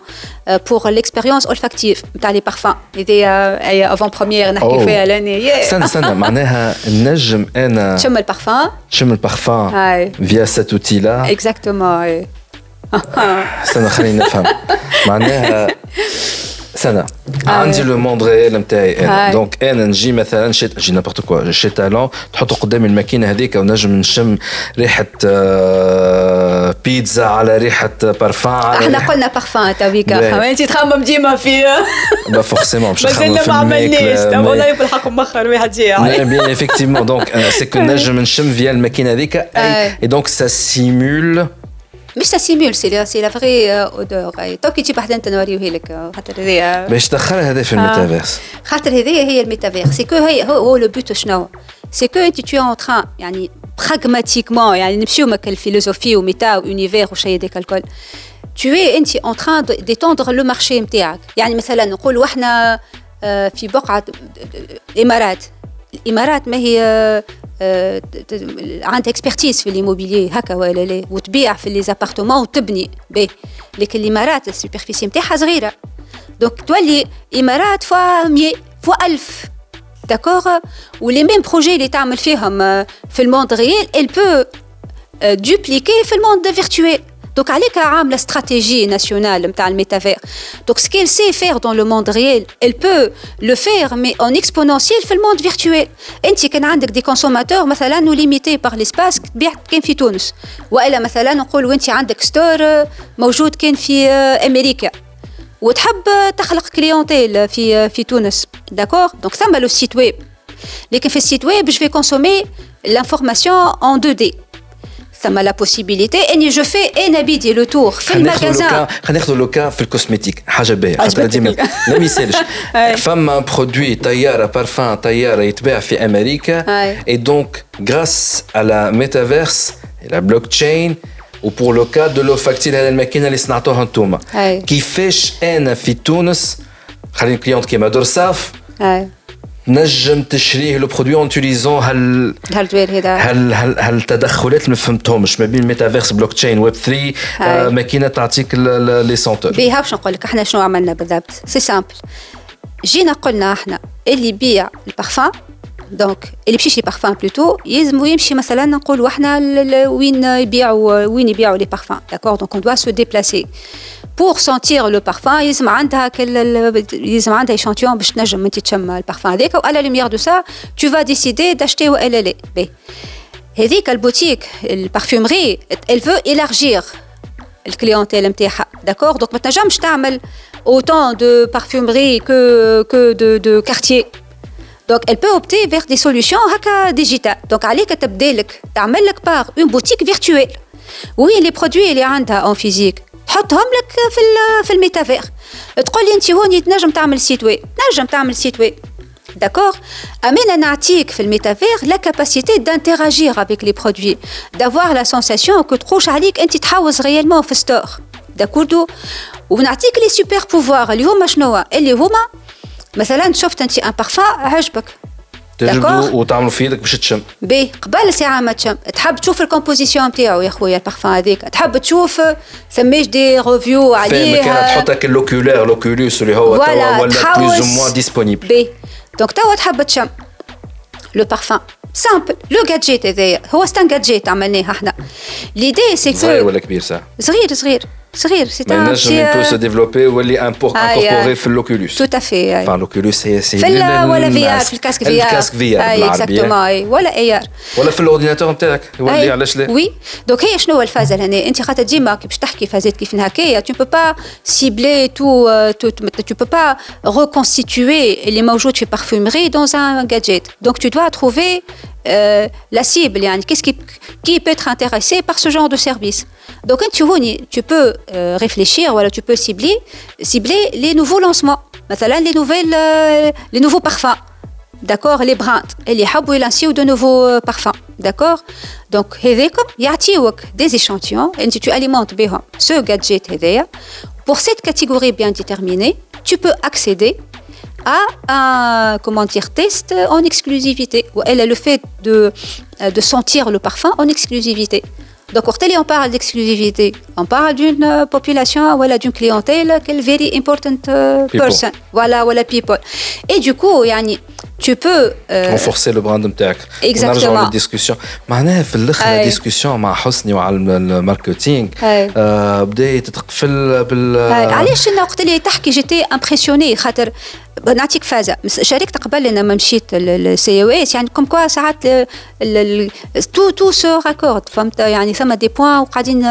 بور ليكسبيريونس اولفاكتيف نتاع لي بارفان هذه اي افون بروميير نحكي أوه. فيها لاني استنى استنى معناها نجم انا تشم البارفان شم البارفان هاي via cet outil là اكزاكتومون استنى خليني نفهم معناها استنى عندي لو موند ريال نتاعي أنا. دونك أنا نجي مثلا شي جي نابورت كوا شي تالون تحطه قدامي الماكينه هذيك ونجم نشم ريحه بيتزا على ريحه بارفان إحنا قلنا بارفان باهي. انت تخمم ديما في با فورسيمون باش نخمم في ما عملناش والله بالحق مخر واحد جاي effectivement, donc euh, c'est que نجم نشم via الماكينه هذيك et donc ça simule مش سا سيمول سي سي لا فغي أودور. تو كي تجيب وحدة أنت نوريه لك آه، خاطر هذه باش تدخلها هذا في الميتافيرس. خاطر هذه هي الميتافير سي كو هي هو, هو لو بوت شنو؟ سي كو انت تو ان تران يعني براغماتيكمون يعني نمشيو مك الفيلوزوفي وميتا وانيفير وشي هذاك الكل. Tu es أنت en train de- d'étendre le marché نتاعك يعني مثلا نقولوا إحنا آه، في بقعة الامارات الامارات ما هي آه، آه، ت- ت- عندها اكسبرتيز في الاموبيلي هكا ولا لا وتبيع في لي زابارتمون وتبني باهي لكن الامارات السوبرفيسي نتاعها صغيره دونك تولي امارات فوا 100 فوا 1000 داكوغ ولي ميم بروجي اللي تعمل فيهم آه، في الموند ريال elle peut euh, dupliquer في الموند فيرتويل Donc, عليك عامله stratégie nationale نتاع الميتافير. Donc, ce qu'elle sait faire dans le monde réel, elle peut le faire, mais en exponentiel في le monde virtuel. انت كان عندك دي كونسوماتور مثلا وليميتي بار ليسباس تبيع كان في تونس والا مثلا نقول انت عندك ستور موجود كان في امريكا وتحب تخلق كليونتيل في في تونس داكور دونك ثم لو سيت ويب لكن في السيت ويب جو في كونسومي لانفورماسيون ان 2 دي ثم لا بوسيبيليتي اني جو في ان ابيدي لو تور في المغازان خلينا ناخذ لو كا في الكوسميتيك حاجه باهيه خاطر ديما لا ما يسالش فما برودوي طياره بارفان طياره يتباع في امريكا اي دونك غراس على ميتافيرس لا بلوك تشين وبور لو كا دو لو فاكتير هذا الماكينه اللي صنعتوها انتوما كيفاش انا في تونس خلينا كليونت كيما دورساف نجم تشريه لو برودوي اون تيليزون هال هل هل هل التدخلات ما فهمتهمش. ما بين الميتافيرس بلوك تشين ويب 3 آه ماكينة تعطيك لي سونتور بيها باش نقول لك إحنا شنو عملنا بالضبط؟ سي سامبل جينا قلنا إحنا اللي يبيع البارفان دونك اللي بيمشي لي بارفان بلوتو يلزم يمشي مثلا نقولوا إحنا وين يبيعوا وين يبيعوا لي بارفان داكور دونك اون دوا سو ديبلاسي بور سونتير لو بارفان يلزم عندها كل يلزم عندها ايشانتيون باش تنجم انت تشم البارفان هذاك والا لوميير دو سا تو فا ديسيدي داشتي والا لا باهي هذيك البوتيك البارفيومري elle veut élargir الكليونتيل نتاعها داكور دونك ما تنجمش تعمل autant de parfumerie que que de de quartier Donc, elle peut opter vers des solutions digitales. Donc, allez que tu تعمل لك par une boutique virtuelle. Oui, les produits اللي عندها en physique تحطهم لك في في الميتافير. تقول لي انت هوني تنجم تعمل سيت ويب تنجم تعمل سيت ويب D'accord? Amène نعطيك في الميتافير la capacité d'interagir avec les produits, d'avoir la sensation que عليك انت تحوز réellement في ستور داكوردو ونعطيك لي سوبر بوفوار اللي هما شنو اللي هما مثلا شفت انت ان بارفان عجبك تجبدوا وتعملوا في يدك باش تشم. بي قبل ساعة ما تشم. تحب تشوف الكومبوزيسيون نتاعو يا خويا البارفان هذيك؟ تحب تشوف ثماش دي ريفيو عليه كانت تحط هكا اللوكولير لوكولوس اللي هو ولا بلوز أو موان ديسپونيبل بي. دونك توا تحب تشم. لو بارفان سامبل لو جادجيت هذايا. هو ستان جادجيت عملناه إحنا. ليدي سي صغير ولا كبير ساعه صغير صغير. صغير سي ان ينجم peut se développer واللي incorporé في الاوكولوس تو افي enfin الاوكولوس هي سي في ولا في ار في الكاسك في ار الكاسك في ار اي اكزاكتومون ولا اي ار ولا في الاورديناتور نتاعك يولي علاش لا وي دونك هي شنو الفازه هنا انت خاطر ديما كي باش تحكي فازات كيف هكايا تو بو با سيبلي تو تو بو با reconstituer اللي موجود في parfumerie dans un gadget donc tu dois trouver euh, la cible, yani, qu'est-ce qui, peut être intéressé par ce genre de service. Donc, hein, tu, peux euh, réfléchir, voilà, tu peux cibler, cibler les nouveaux lancements, les, euh, les nouveaux parfums, d'accord, les brands, et les habouilles lancés ou de nouveaux euh, parfums, d'accord. Donc, il y a des échantillons, et si tu alimentes ce gadget pour cette catégorie bien déterminée, tu peux accéder à un comment dire, test en exclusivité. Elle a le fait de, de sentir le parfum en exclusivité. Donc, on parle d'exclusivité, on parle d'une population, voilà, d'une clientèle, quelle very important person. Voilà, voilà, people. Et du coup, yani, tu peux renforcer le brand نتاعك exactement. نرجعوا للديسكسيون معناها في الآخر ديسكسيون مع حسني وعلى الماركتينغ بدات تقفل بال علاش أنا وقت اللي تحكي جيتي امبرسيوني خاطر نعطيك فازة. شاركت قبل لما مشيت السي أو اس يعني كوم كوا ساعات تو تو سو راكورد فهمت؟ يعني ثم دي بوان وقاعدين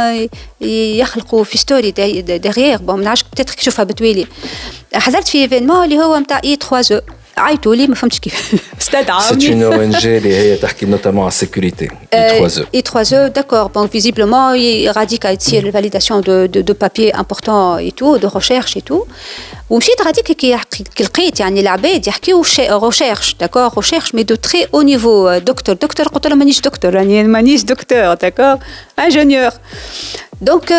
يخلقوا في ستوري ديغيغ بون ما نعرفش بتاتر تشوفها بتويلي. حضرت في ايفينمون اللي هو نتاع اي 3 أو عيطوا لي ما فهمتش كيف استدعى سي اون او ان جي اللي هي تحكي نوتامون على السيكوريتي اي 3 او اي 3 او داكور بون فيزيبلومون غادي تصير الفاليداسيون دو دو بابي امبورتون اي تو دو ريشيرش اي تو ومشيت غاديك كي لقيت يعني العباد يحكيو ريشيرش داكور ريشيرش مي دو تري او نيفو دكتور دكتور قلت له مانيش دكتور يعني مانيش دكتور داكور انجينيور دونك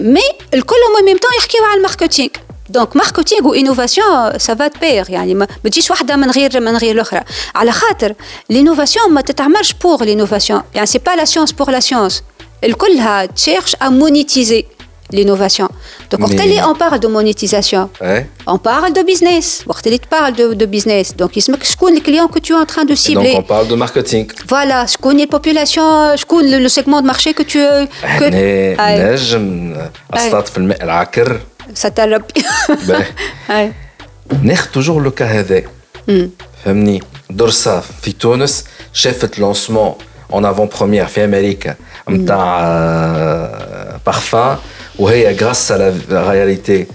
مي الكل ميم طون يحكيو على الماركتينغ دونك ماركتينغ وانوفاسيون سافا بير يعني ما تجيش واحده من غير من غير الاخرى على خاطر لينوفاسيون ما تتعملش بور لينوفاسيون يعني سي با لا سيونس بور لا سيونس الكلها تشيرش ا مونيتيزي l'innovation. Donc, Mais- on parle de monétisation. Ouais. On parle de business. Tu parles de, de business. Donc, il se met que les clients que tu es en train de Et donc cibler. on parle de marketing. Voilà, je connais la population, je connais le, le segment de marché que tu que, احنا Aïe. نجم اصطاد في الماء العكر ça t'a rappelé. باهي. Aïe. ناخذ توجور لو كا هذا فهمني درسا في تونس شافت لونسمون اون افون بروميير في امريكا نتاع بارفان وهي غراس على رياليتي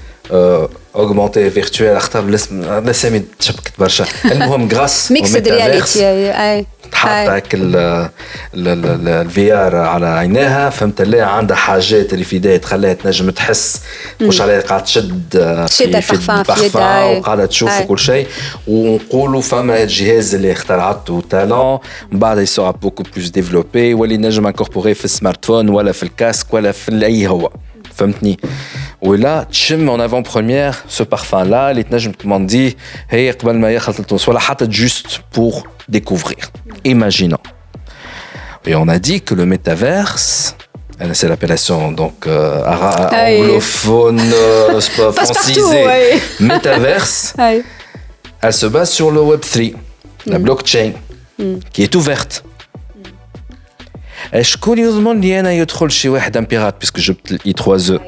اوغمونتي فيرتوال اختار الاسم الاسامي تشبكت برشا المهم غراس ميكسد رياليتي اي تحط هيك الفي ار على عينيها فهمت اللي عندها حاجات اللي في يديها تخليها تنجم تحس مش عليها قاعدة تشد تشد البارفان يدها، أي. وقاعدة تشوف. وكل شيء. ونقولوا فما الجهاز اللي اخترعته تالون من بعد يسوع بوكو بلوس ديفلوبي واللي نجم انكوربوري في السمارت فون ولا في الكاسك ولا في أي هو فهمتني؟ Ou là, tchim en avant-première ce parfum-là, les tenages me dit, hey, soit la juste pour découvrir. Imaginons. Et on a dit que le métaverse, c'est l'appellation donc euh, anglophone, euh, francisée, ouais. métaverse, elle se base sur le Web3, mm. la blockchain, mm. qui est ouverte. Mm. Est-ce curieusement lié à un pirate, puisque je l'I3E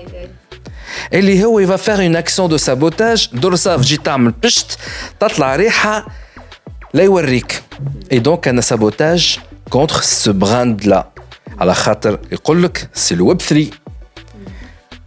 اللي هو يفا فير اون اكسيون دو سابوتاج درسا تجي تعمل بشت تطلع ريحه لا يوريك اي دونك انا سابوتاج كونتر سو براند لا على خاطر يقول لك سي الويب 3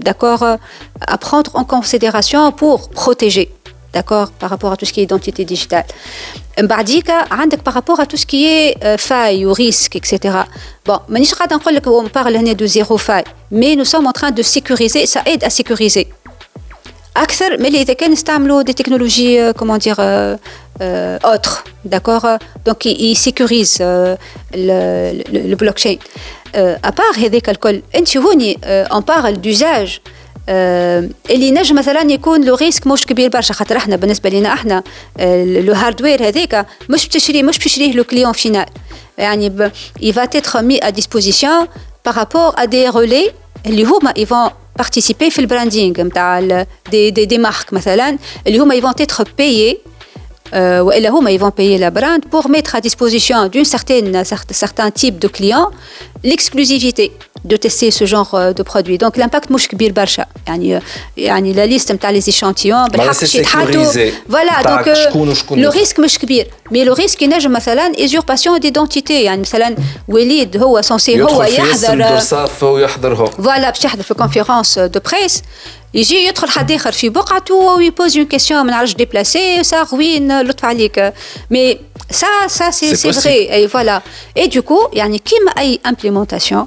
d'accord à prendre en considération pour protéger d'accord par rapport à tout ce qui est identité digitale بعديك عندك par rapport à tout ce qui est euh, faille ou risque etc bon مانيش قاعده نقول لك on parle هنا de zéro faille mais nous sommes en train de sécuriser ça aide à sécuriser اكثر من اللي اذا كان نستعملوا دي تكنولوجي كومون دير اوتر داكور دونك يسيكوريز البلوك تشين ابار هذاك الكل انت هوني اون بارل دوزاج اللي نجم مثلا يكون لو ريسك مش كبير برشا خاطر احنا بالنسبه لنا احنا لو هاردوير هذاك مش بتشري مش بتشريه لو كليون فينال يعني ب- il va être mis à disposition par rapport à des relais اللي هما ils vont participer في البراندينغ نتاع ال- دي دي دي مارك مثلا اللي هما ils vont être payés euh, والا هما ils vont payer la brand pour mettre à disposition d'une certaine cert- certain type de clients l'exclusivité de tester ce genre euh, de produit donc l'impact مش كبير برشا يعني يعني la liste نتاع les échantillons بالحق c'est شي يتحطوا sécurisé. voilà نتاعك donc شكون وشكون لو يدخل. ريسك مش كبير مي لو ريسك ينجم مثلا usurpation d'identité يعني مثلا وليد هو سونسي هو يدخل في اسم يحضر درصاف ويحضر هو فوالا باش يحضر في كونفيرونس دو بريس يجي يدخل حد اخر في بقعته ويبوز اون كيسيون ما نعرفش ديبلاسي سا روين لطف عليك مي سا سا سي C'est سي possible. فري اي فوالا اي دوكو يعني كيما اي امبليمونتاسيون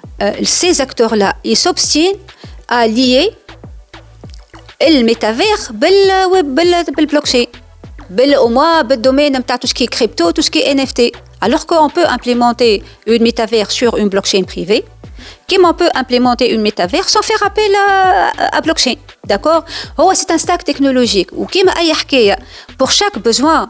Euh, ces acteurs-là, ils s'obstinent à lier le métavers le blockchain, au moins le domaine tout ce qui est crypto, tout ce qui est NFT. Alors qu'on peut implémenter une métavers sur une blockchain privée, comment on peut implémenter une métavers sans faire appel à, à blockchain D'accord? Oh, c'est un stack technologique. Ou pour chaque besoin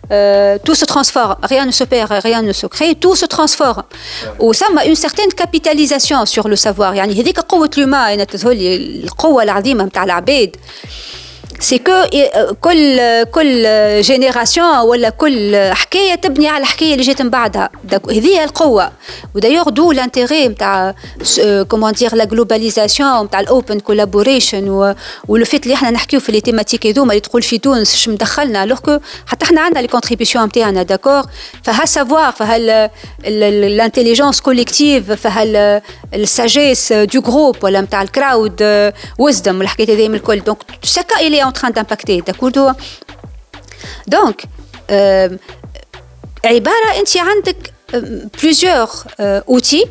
euh, tout se transforme, rien ne se perd, rien ne se crée, tout se transforme. Ou ça a une certaine capitalisation sur le savoir. يعني هذيك قوة l'humain القوة العظيمة نتاع العباد سي كو كل كل جينيراسيون ولا كل حكاية تبني على الحكاية اللي جات من بعدها. هذه القوة. ودايوغ دو لانتيغي نتاع كومون دير لا جلوباليزاسيون نتاع الاوبن كولابوريشن ولو فيت اللي إحنا نحكيو في لي تيماتيك هذوما اللي تقول في تونس اش مدخلنا؟ لوغ حتى إحنا عندنا لي كونتريبيسيون نتاعنا داكور فها سافوار فها الانتيليجونس كوليكتيف فها الساجيس دو جروب ولا نتاع الكراود ويزدم الحكايات هذه من الكل. دونك شاكا الي en train d'impacter d'accord donc euh, عباره انت عندك plusieurs euh, outils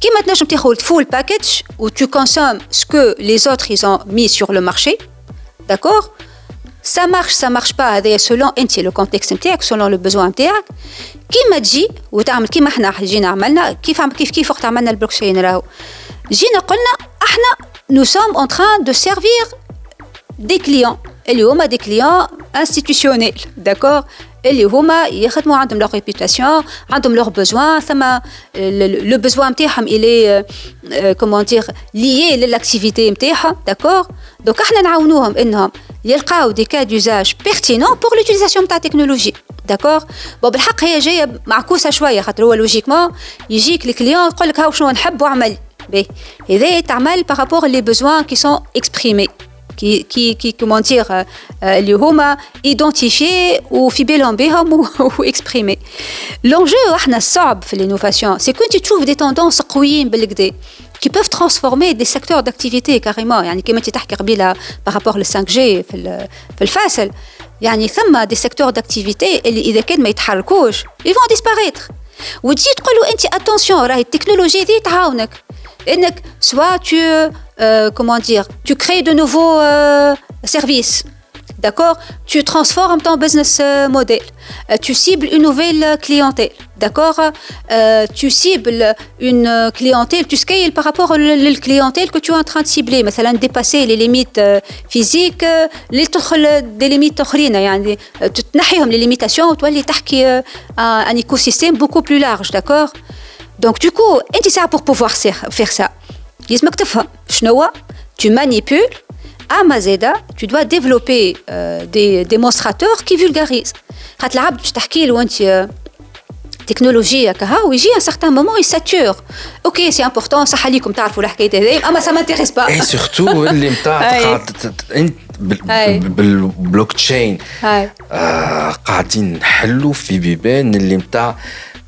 كيما تنجم تاخذ full package où tu consommes ce que les autres ils ont mis sur le marché d'accord ça marche ça marche pas هذايا selon انت le contexte نتاعك selon le besoin نتاعك كيما تجي وتعمل كيما احنا جينا عملنا كيف كيف كيف وقت عملنا البلوكشين راهو جينا قلنا احنا nous sommes en train de servir des clients اللي هما des clients institutionnels d'accord اللي هما يخدموا عندهم leur réputation عندهم leurs besoins ثم le besoin نتاعهم il est comment dire lié للاكتيفيتي نتاعهم d'accord donc احنا نعاونوهم انهم يلقاو دي كا دوزاج بيرتينون بور لوتيليزاسيون نتاع التكنولوجي داكور بون بالحق هي جايه معكوسه شويه خاطر هو لوجيكمون يجيك الكليون يقول لك هاو شنو نحب واعمل باهي هذا تعمل بارابور لي بوزوان كي سون اكسبريمي qui, qui, qui comment dire, اللي هما identifiés وفي بالهم بهم وexprimer. L'enjeu احنا الصعب في l'innovation, c'est que tu trouves des tendances قويين بالكدا qui peuvent transformer des secteurs d'activité carrément يعني كما انت تحكي قبيله par rapport لل 5G في في الفاصل يعني ثم des secteurs d'activité اللي اذا كان ما يتحركوش ils vont disparaître وتجي تقول له انت اتونسيون راهي التكنولوجيا دي تعاونك انك سوا tu euh, comment dire, tu crées de nouveaux euh, services. D'accord Tu transformes ton business euh, model. tu cibles une nouvelle clientèle. D'accord Tu cibles une clientèle, tu scales par rapport à la clientèle que tu es en train de cibler. مثلا dépasser les limites physiques, les des limites يعني تنحيهم les limitations وتولي تحكي un écosystème beaucoup plus large. D'accord Donc du coup, انت ça pour pouvoir faire ça. لازمك تفهم شنو هو tu manipules اما زادا tu dois développer euh, des démonstrateurs qui vulgarisent خاطر العبد باش تحكي له انت تكنولوجيا كها ويجي ان سارتان مومون يساتور اوكي سي امبورتون صح عليكم تعرفوا الحكايه هذه اما سا مانتيريس با اي سورتو اللي نتاع انت بالبلوك تشين قاعدين نحلوا في بيبان اللي نتاع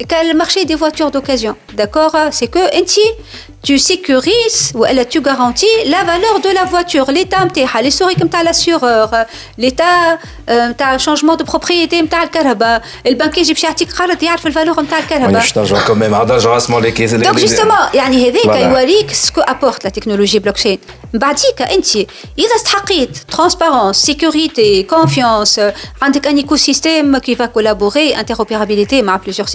le marché des voitures d'occasion, d'accord C'est que tu sécurises ou tu garantis la valeur de la voiture, l'état l'historique de l'assureur, l'état le changement de propriété de الكهرباء البنك يجي باش يعطيك قرض يعرف الفالور نتاع الكهرباء Donc justement يعني هذاك يوريك سكو ابورت لا تكنولوجي بلوكشين بعديك انت اذا استحقيت ترانسبارونس سيكوريتي كونفيونس عندك ان ايكو سيستيم كي فا كولابوري انتروبيرابيليتي مع بليزيور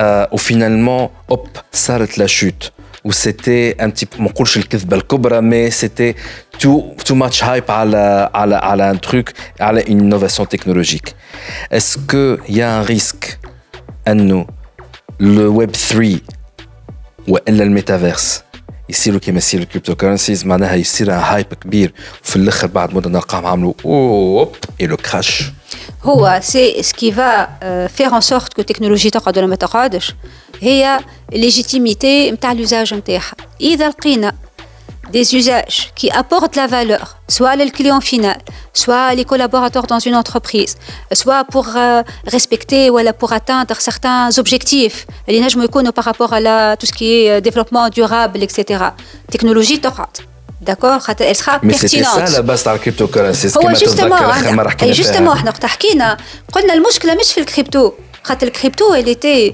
euh, où finalement, hop, ça la chute. Où c'était un petit peu, mais c'était too, too much hype à, la, à, la, à la un truc, à une innovation technologique. Est-ce qu'il y a un risque, à nous, le Web3 ou le métaverse يصيروا كيما يصير الكريبتو كرنسيز معناها يصير هايب كبير. وفي الآخر بعد مدة نلقاهم عملوا أوب اي لو كراش هو سي سكي فا فير ان سورت كو التكنولوجي تقعد ولا ما تقعدش. هي légitimité نتاع l'usage نتاعها. إذا لقينا des usages qui apportent la valeur, soit le client final, soit les collaborateurs dans une entreprise, soit pour euh, respecter ou pour atteindre certains objectifs. Les par rapport à la, tout ce qui est euh, développement durable, etc. Technologie, d'accord elle sera Mais c'était ça la base de la cryptocurrency. justement, justement, احنا وقت حكينا قلنا المشكله مش في الكريبتو خاطر الكريبتو elle était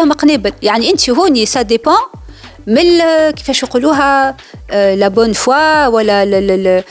مقنابل يعني انت هوني سا ديبون من كيفاش يقولوها لا بون فوا ولا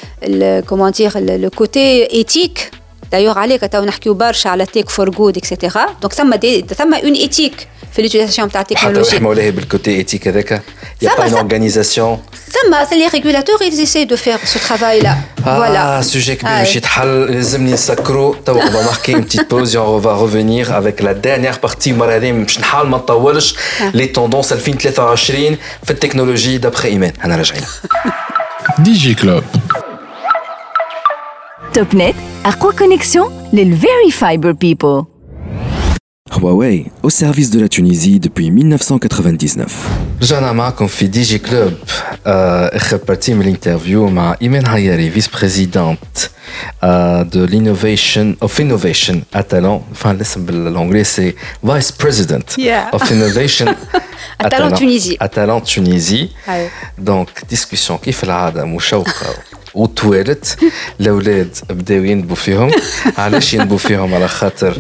كومون دير لو كوتي ايتيك دايوغ عليك تو نحكيو برشا على تيك فور جود اكسيتيرا دونك ثم ثم اون ايتيك في لوتيزاسيون تاع التكنولوجيا حتى ولا بالكوتي ايتيك هذاك يا با اون اورغانيزاسيون ثم les régulateurs ils essaient de faire ce travail là ah, voilà sujet كبير باش يتحل لازم نسكروا تو on va marquer une petite pause et on va revenir avec la dernière partie المره هذه باش نحاول ما نطولش لي توندونس 2023 في التكنولوجي دابخي ايمان انا راجعين دي جي كلوب توب نت اقوى كونيكسيون للفيري فايبر بيبل Huawei, au service de la Tunisie depuis 1999. رجعنا معكم في دي جي كلوب اخر بارتي من الانترفيو مع ايمان هياري فيس بريزيدونت de l'innovation of innovation à Talent enfin l'ism بالانجلي سي فايس بريزيدنت of innovation à Talent Tunisie à Talent Tunisie donc discussion كيف العاده مشوقه وتوالت. الأولاد بداو ينبوا فيهم. علاش ينبوا فيهم؟ على خاطر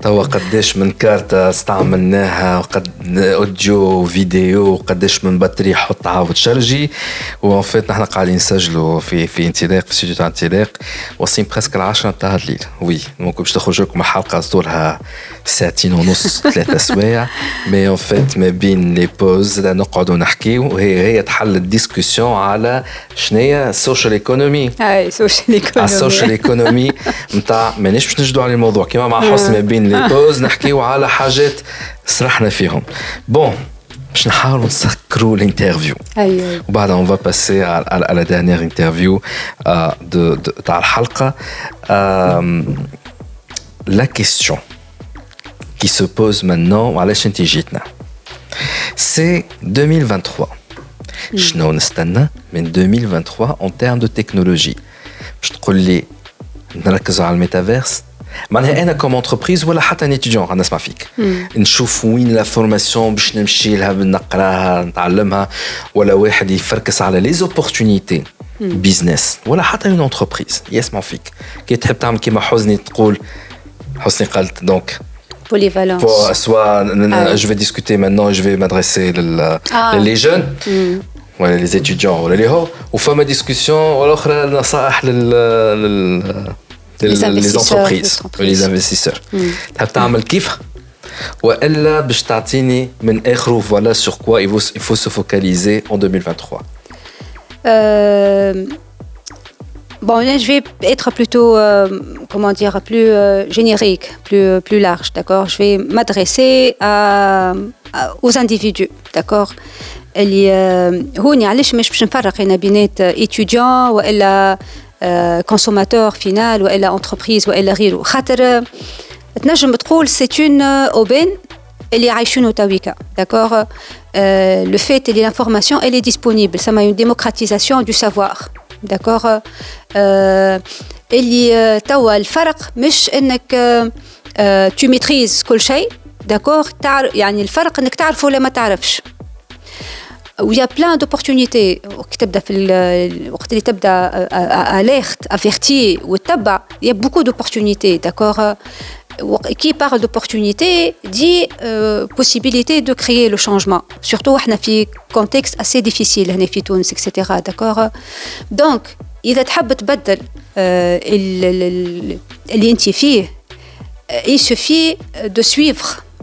توا قداش من كارتة استعملناها وقد أوديو فيديو وقداش من بطارية حط عاود شرجي وإن فيت نحن قاعدين نسجلوا في في انطلاق في استوديو تاع انطلاق. واصلين بريسك العشرة تاع الليل. وي ممكن باش تخرج لكم حلقة طولها ساعتين ونص ثلاثة سوايع مي ان فيت ما بين لي بوز نقعدوا نحكيو وهي هي تحل الديسكسيون على شنيا السوشيال ايكونومي اي سوشيال ايكونومي السوشيال ايكونومي نتاع مانيش باش نجدوا على الموضوع. كيما مع حسن بين لي بوز نحكيو على حاجات سرحنا فيهم بون باش نحاولوا نسكروا الانترفيو ايوه وبعدها اون فا باسي على لا ديرنيير انترفيو دو تاع الحلقه لا كيستيون qui se pose maintenant وعلاش انت جيتنا سي 2023 شنو نستنى من 2023 en termes de technologie باش تقول لي نركزوا على الميتافيرس معناها انا كوم انتربريز ولا حتى ان اتيديون غنسمع فيك نشوف وين لا فورماسيون باش نمشي لها نقراها نتعلمها ولا واحد يفركس على لي زوبورتونيتي بيزنس ولا حتى اون انتربريز يسمع فيك كي تحب تعمل كيما حزني تقول حسني قالت دونك polyvalence. Pour, soit ah. je vais discuter maintenant, je vais m'adresser ah. les jeunes. Mm. ولا les étudiants ولا اللي هو وفما ديسكسيون والاخرى نصائح لل لي زونتربريز لي انفستيسور تحب تعمل كيف والا باش تعطيني من اخره فوالا سور كوا il faut se focaliser en 2023 euh, Bon, je vais être plutôt, euh, comment dire, plus euh, générique, plus, plus large, d'accord Je vais m'adresser à, à, aux individus, d'accord اللي هوني علاش مش باش نفرق هنا بينات ايتيديون والا كونسوماتور فينال والا انتربريز والا غيره خاطر تنجم تقول سي اون اوبين اللي عايشينه تويكا داكور لو فيت اللي لانفورماسيون elle est disponible ça m'a une démocratisation du savoir داكوغ اللي توا الفرق مش انك تو ميتريز كل شيء داكوغ تعرف يعني الفرق انك تعرف ولا ما تعرفش ويا بلان دوبورتونيتي وقت تبدا في الوقت اللي تبدا اليرت افيرتي وتتبع يا بوكو دوبورتونيتي داكوغ qui parle d'opportunité dit euh, possibilité de créer le changement. Surtout, on a un contexte assez difficile, on في تونس, etc. D'accord Donc, إذا تحب تبدل اللي أنت فيه, il suffit de suivre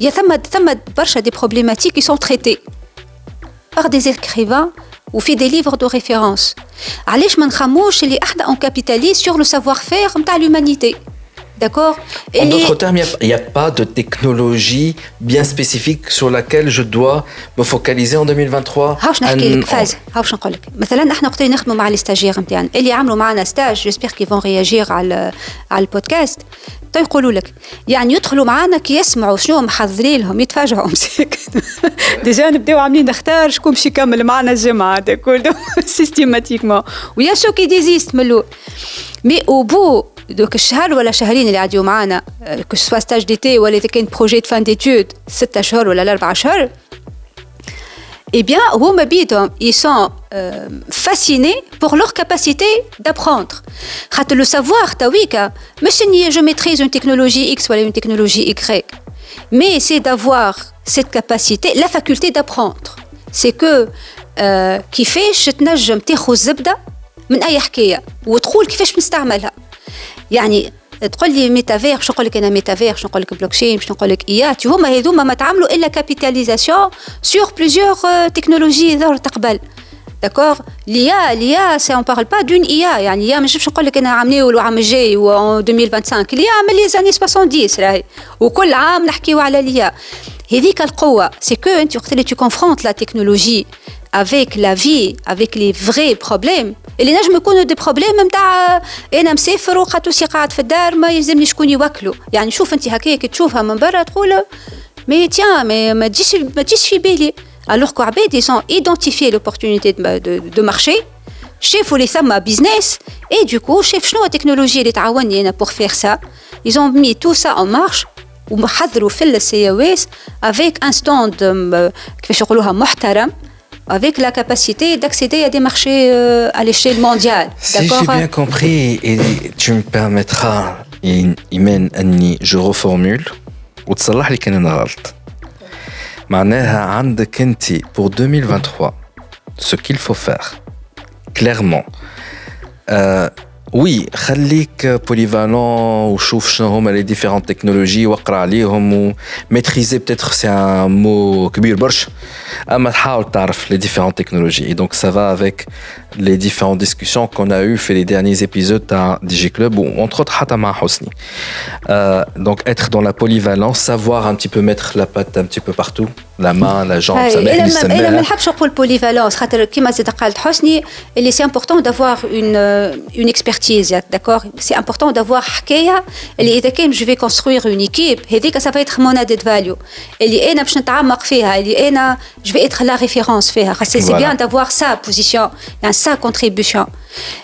يا ثم ثم برشا دي بروبليماتيك كي سون تريتي par des écrivains ou fait des livres de référence علاش ما نخموش اللي احنا on capitalise sur le savoir-faire نتاع l'humanité D'accord En d'autres termes, il n'y a, a, pas de technologie bien spécifique sur laquelle je dois me focaliser en 2023 هاوش نحكي لك فاز هاوش نقول لك مثلا احنا وقت نخدموا مع لي ستاجير نتاعنا اللي عملوا معنا ستاج جيسبيغ كي فون رياجير على على البودكاست تو يقولوا لك. يعني يدخلوا معنا كي يسمعوا شنو محضرين لهم يتفاجئوا مساكن ديجا نبداو عاملين نختار شكون باش يكمل معنا الجامعة هذا كله سيستيماتيكمون ويا شو كي ديزيست من الأول. مي أو بو دوك الشهر ولا شهرين اللي عاديو معانا كو سوا ستاج ديتي ولا إذا كان بروجي فان ديتود ستة اشهر ولا الاربع اشهر eh bien, هما بيدهم ils sont euh, fascinés pour leur capacité d'apprendre. خاطر le savoir تاويكا مش اني je maîtrise une technologie X ولا une technologie Y. Mais c'est d'avoir cette capacité, la faculté d'apprendre. C'est que euh, كيفاش تنجم تاخذ الزبده من اي حكايه وتقول كيفاش نستعملها. يعني تقول لي ميتافير شنو نقول لك أنا ميتافير شنو نقول لك بلوك تشين شنو نقول لك ايات هما هذوما ما تعملوا إلا كابيتاليزاسيون سور بليزيور تكنولوجي ظهرت قبل. داكوغ ليا ليا سي اون بارل با دون ايا يعني يا مش باش نقول لك أنا عامليو العام الجاي و 2025 ليا عامل لي زاني 70 راهي. وكل عام نحكيو على ليا هذيك القوة سي كو أنت وقت اللي تو كونفرونت لا تكنولوجي avec la vie, avec les vrais problèmes اللي نجم يكونوا دي بروبليم نتاع انا مسافر وقاتوسي قاعد في الدار ما يلزمني شكون يوكلو يعني شوف انت هكاك تشوفها من برا تقول مي تيان مي ما تجيش ما تجيش في بالي الوغ كو عباد يسون ايدونتيفي لوبورتونيتي دو مارشي شافوا اللي ثم بيزنس اي دوكو شاف شنو التكنولوجيا اللي تعاوني انا بور فيغ سا ايزون مي تو سا اون مارش وحضروا في السي او اس افيك ان ستوند كيفاش يقولوها محترم avec la capacité d'accéder à des marchés euh, à l'échelle mondiale. Si j'ai bien compris, et tu me permettras, Imen Anni, je reformule, وتصلح لي كان انا غلط. معناها عندك انت pour 2023 ce qu'il faut faire clairement euh, oui خليك polyvalent وشوف شنو هما les différentes technologies واقرا عليهم و maîtriser peut-être c'est un mot كبير برشا اما تحاول تعرف les différentes technologies et donc ça va avec les différentes discussions qu'on a eues fait les derniers épisodes à DigiClub, ou entre autres Hatama Hosni. Euh, donc être dans la polyvalence, savoir un petit peu mettre la patte un petit peu partout, la main, la jambe, ça pour la polyvalence, c'est important d'avoir une, euh, une expertise, d'accord? C'est important d'avoir je vais construire une équipe, ça va être mon added value. Je vais être la référence. C'est bien d'avoir sa position. Sa contribution.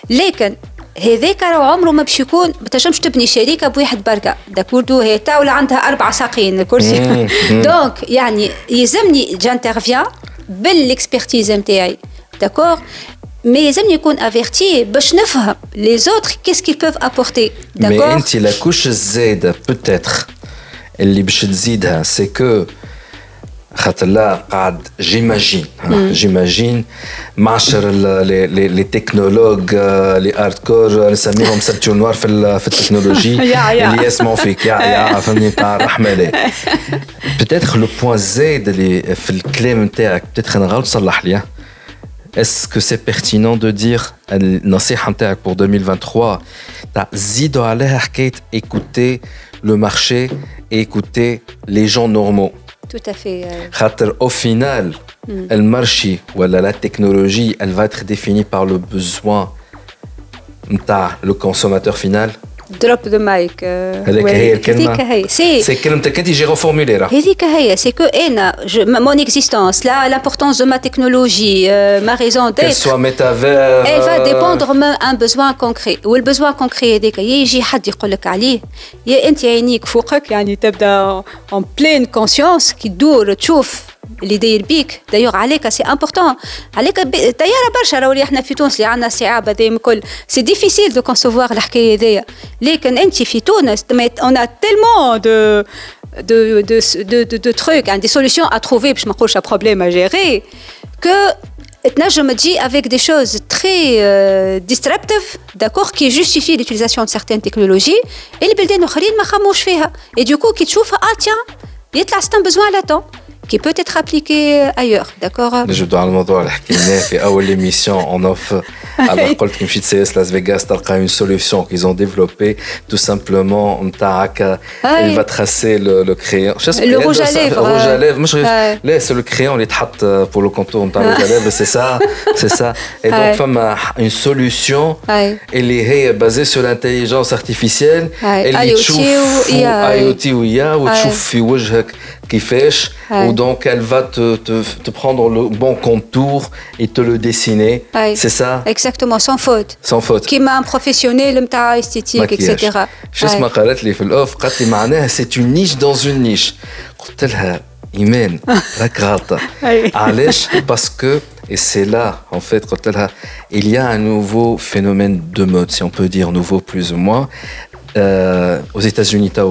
لكن هذاك راه عمره ما باش يكون ما تنجمش تبني شركه بواحد بركة. داكوردو هي تاولا عندها أربع ساقين الكرسي. دونك يعني يلزمني جانترفيان بالاكسبرتيز نتاعي داكور مي يلزمني يكون افيرتي باش نفهم لي زوتر كيس كي بوف ابورتي داكور مي أنت لا كوش الزايدة بوتيتر اللي باش تزيدها سي كو خاطر لا قاعد جيماجين جيماجين معشر لي تكنولوج لي ارت كور نسميهم سبتو نوار في في التكنولوجي اللي يسمعوا فيك يا يا فهمني تاع الرحمه لا بتاتخ لو بوان زايد اللي في الكلام نتاعك بتاتخ انا غلط صلح لي Est-ce que c'est pertinent de dire النصيحة نتاعك pour 2023 تاع زيدوا عليها حكاية écouter le marché et écouter les gens normaux Tout à fait. Euh, au final, hmm. le mm. marché ou la technologie, elle va être définie par le besoin le consommateur final دروب ذا مايك هذيك هي الكلمه هذيك هي سي سي كلمتك انت جي ريفورمولي راه هذيك هي سي كو انا مون اكزيستونس لا لامبورتونس دو ما تكنولوجي ما ريزون كيل ديت سوا ميتافير Elle va dépendre من un besoin concret والبزوان concret هذاك يا يجي حد يقول لك عليه يا انت عينيك فوقك يعني تبدا en pleine conscience كي تدور تشوف اللي داير بيك دايوغ عليك سي امبورتون عليك ب- طياره برشا راهو اللي احنا في تونس اللي عندنا استيعاب هذايا الكل سي ديفيسيل دو كونسوفوار الحكايه هذيا لكن انت في تونس اون ا تيلمون دو de, de, de, de, de trucs, hein, des solutions à trouver, باش ما نقولش un problème à gérer, que تنجم تجي avec des choses très euh, disruptives, d'accord, qui justifient l'utilisation de certaines technologies, et les بلدان الاخرين ما خموش فيها. Et du coup, qui تشوفها, ah tiens, يطلع c'est un besoin latent qui peut être appliqué ailleurs, d'accord نجبدوا على الموضوع اللي حكيناه في اول ايميسيون اون اوف على قلت كي مشيت سي اس لاس فيغاس تلقى اون سوليوشن qu'ils ont développé tout simplement نتاع هكا il va tracer le, le crayon Je sais Le pas, rouge à ça- lèvres, rouge à ouais. lèvres مش Ouais. لا c'est le crayon اللي يتحط pour le contour نتاع rouge à lèvres c'est ça c'est ça et donc Ouais. فما une solution Ouais. اللي هي basée sur l'intelligence artificielle Ouais. اللي IoT تشوف و IA, اي او ouais. تي ويا وتشوف في وجهك qui fèche, ouais. ou donc elle va te, te, prendre le bon contour et te le dessiner. C'est ça? Exactement, sans faute. Sans faute. Qui m'a un professionnel, le esthétique, etc. Je sais ce c'est une niche dans une niche. Imen, la grata. Alèche, parce que, et c'est là, en fait, il y a un nouveau phénomène de mode, si on peut dire nouveau plus ou moins. Euh, aux États-Unis, tu as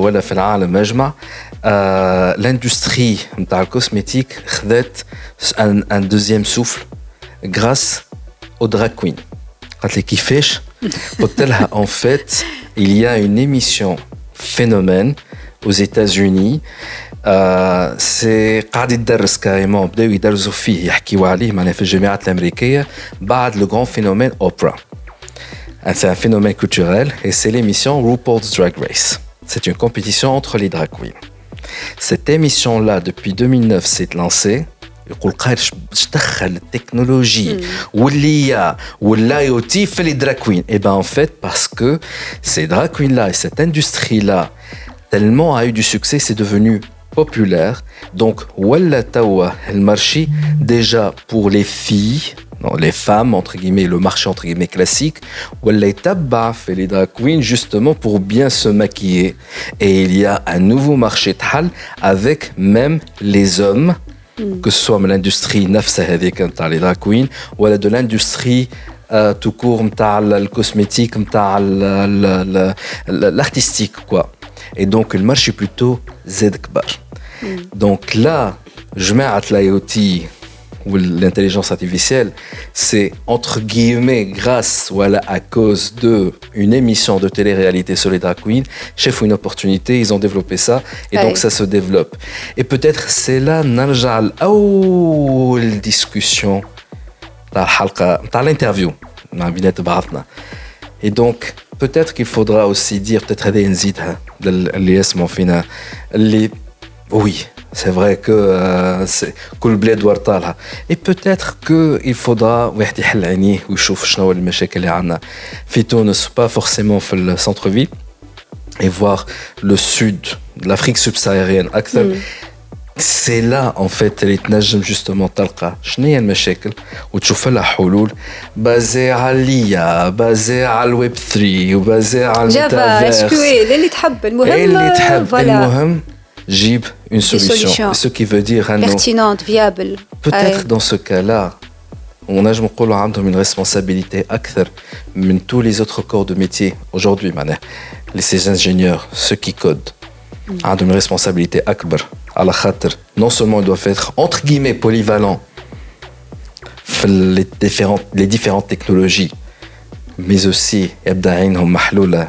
euh, l'industrie نتاع الكوسميتيك خذت un, un deuxième souffle grâce aux drag queens قالت لي كيفاش قلت لها en fait il y a une émission phénomène aux États-Unis آه سي قاعد يدرس كاريمون بداو يدرسوا فيه يحكيوا عليه معناها في الجامعات الامريكيه بعد لو غران فينومين اوبرا C'est un phénomène culturel et c'est l'émission RuPaul's Drag Race. C'est une compétition entre les drag queens. Cette émission-là, depuis 2009, s'est lancée. يقول قايل باش دخل التكنولوجي واللي والاي او تي في لي دراك كوين اي بان ان فيت باسكو سي دراك كوين لا cette industrie là tellement a eu du succès c'est devenu populaire donc ولا توا المارشي déjà pour les filles Non, les femmes, entre guillemets, le marché, entre guillemets, classique, ou les tabac et les drag queens, justement, pour bien se maquiller. Et il y a un nouveau marché de avec même les hommes, hmm. que ce soit de l'industrie les drag queens, ou de l'industrie euh, tout court, le cosmétique, l'artistique, quoi. Et donc, le marché plutôt Z hmm. Donc là, je mets à l'IoT ou l'intelligence artificielle, c'est entre guillemets grâce voilà à cause de une émission de télé-réalité sur les drag queens, chef une opportunité, ils ont développé ça et Ouais. donc ça se développe. Et peut-être c'est là نرجع لأول discussion تاع الحلقة تاع l'interview مع بينات بعضنا. Et donc peut-être qu'il faudra aussi dire peut-être هذه نزيدها لل- اللي يسمعوا فينا اللي oui, c'est vrai que euh, c'est كل بلاد ورطالها. Et peut-être que il faudra واحد يحل عينيه ويشوف شنو المشاكل اللي عندنا في تونس pas forcément في السنتر فيل et voir le sud de l'Afrique subsaharienne أكثر. C'est là en fait اللي تنجم justement تلقى شنو هي المشاكل وتشوف لها حلول بازي على ليا بازي على الويب 3 وبازي على جافا اس الميتافيرس كيو ال اللي تحب المهم اللي تحب فوالا المهم Jib une solution. Ce qui veut dire un pertinente, viable. Peut-être dans ce cas-là, on a, je une responsabilité accrue, mais tous les autres corps de métier aujourd'hui, ces ingénieurs, ceux qui codent, mm. ont une responsabilité akbar. À la khater, non seulement ils doivent être entre guillemets polyvalents les différentes, les différentes technologies, mais aussi ils hum doivent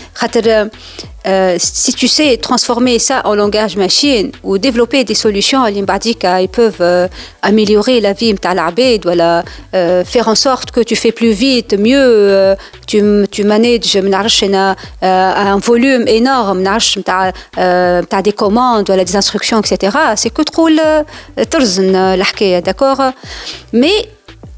si tu sais transformer ça en langage machine ou développer des solutions bah, ils peuvent euh, améliorer la vie de voilà euh, faire en sorte que tu fais plus vite mieux euh, tu tu manages un volume énorme tu as des commandes des instructions etc c'est que trop le d'accord? Mais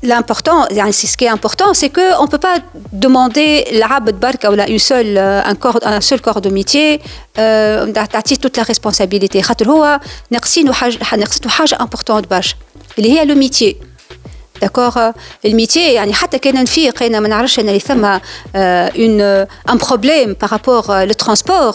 l'important, c'est ce qui est important, c'est qu'on ne peut pas demander l'arabe barka ou une seule, euh, un, corps, un seul corps de métier euh, toute la responsabilité. C'est important Il y a le métier. D'accord Le métier, يعني حتى كان نفيق انا ما نعرفش ان ثم un problème par rapport au transport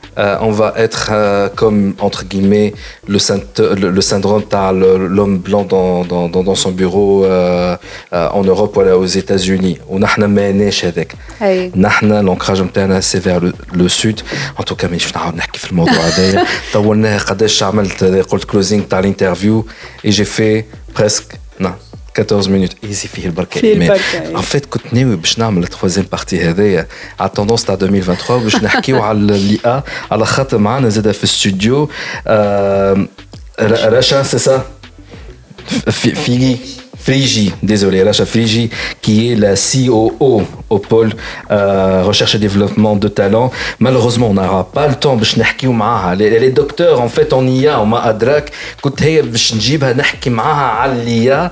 euh, on va être euh, comme, entre guillemets, le, syndrome euh, t'as l'homme blanc dans, dans, dans, dans, son bureau euh, euh en Europe ou aux États-Unis. L'ancrage c'est vers le, sud. En tout cas, mais je suis en train de closing, l'interview, et j'ai fait presque. Non. 14 minutes ايزي فيه البركه فيه البركه ان فيت كنت ناوي باش نعمل التخوازيام بارتي هذايا على التوندونس تاع 2023 باش نحكيو على الاي ا على خاطر معنا زاد في الاستوديو رشا سي سا فيجي Frigi, désolé, Racha Frigi, qui est la COO au pôle euh, recherche et développement de talent. Malheureusement, on n'aura pas le temps باش نحكيو معاها. Elle est docteur en fait en IA وما أدراك كنت هي باش نجيبها نحكي معاها على الIA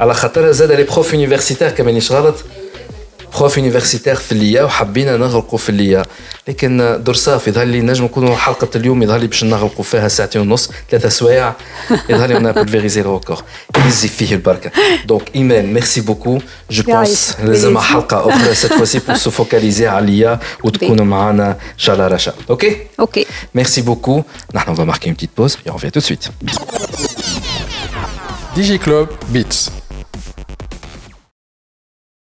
على خاطرها زاد لي بروف يونيفرسيتير كما مانيش غلط بروف يونيفرسيتير في الليا وحبينا نغرقوا في الليا لكن درصاف يظهر لي نجم نكونوا حلقه اليوم يظهر لي باش نغرقوا فيها ساعتين ونص ثلاثة سوايع يظهر لي اون بولفيريزي الريكور يزي فيه البركه دونك ايمان ميرسي بوكو جو بونس لازم حلقه اخرى سيت فوسي بور سو فوكاليزي على الليا وتكونوا معنا ان شاء الله رشا اوكي اوكي ميرسي بوكو نحن on va marquer une petite pause et on revient tout de suite DigiClub Beats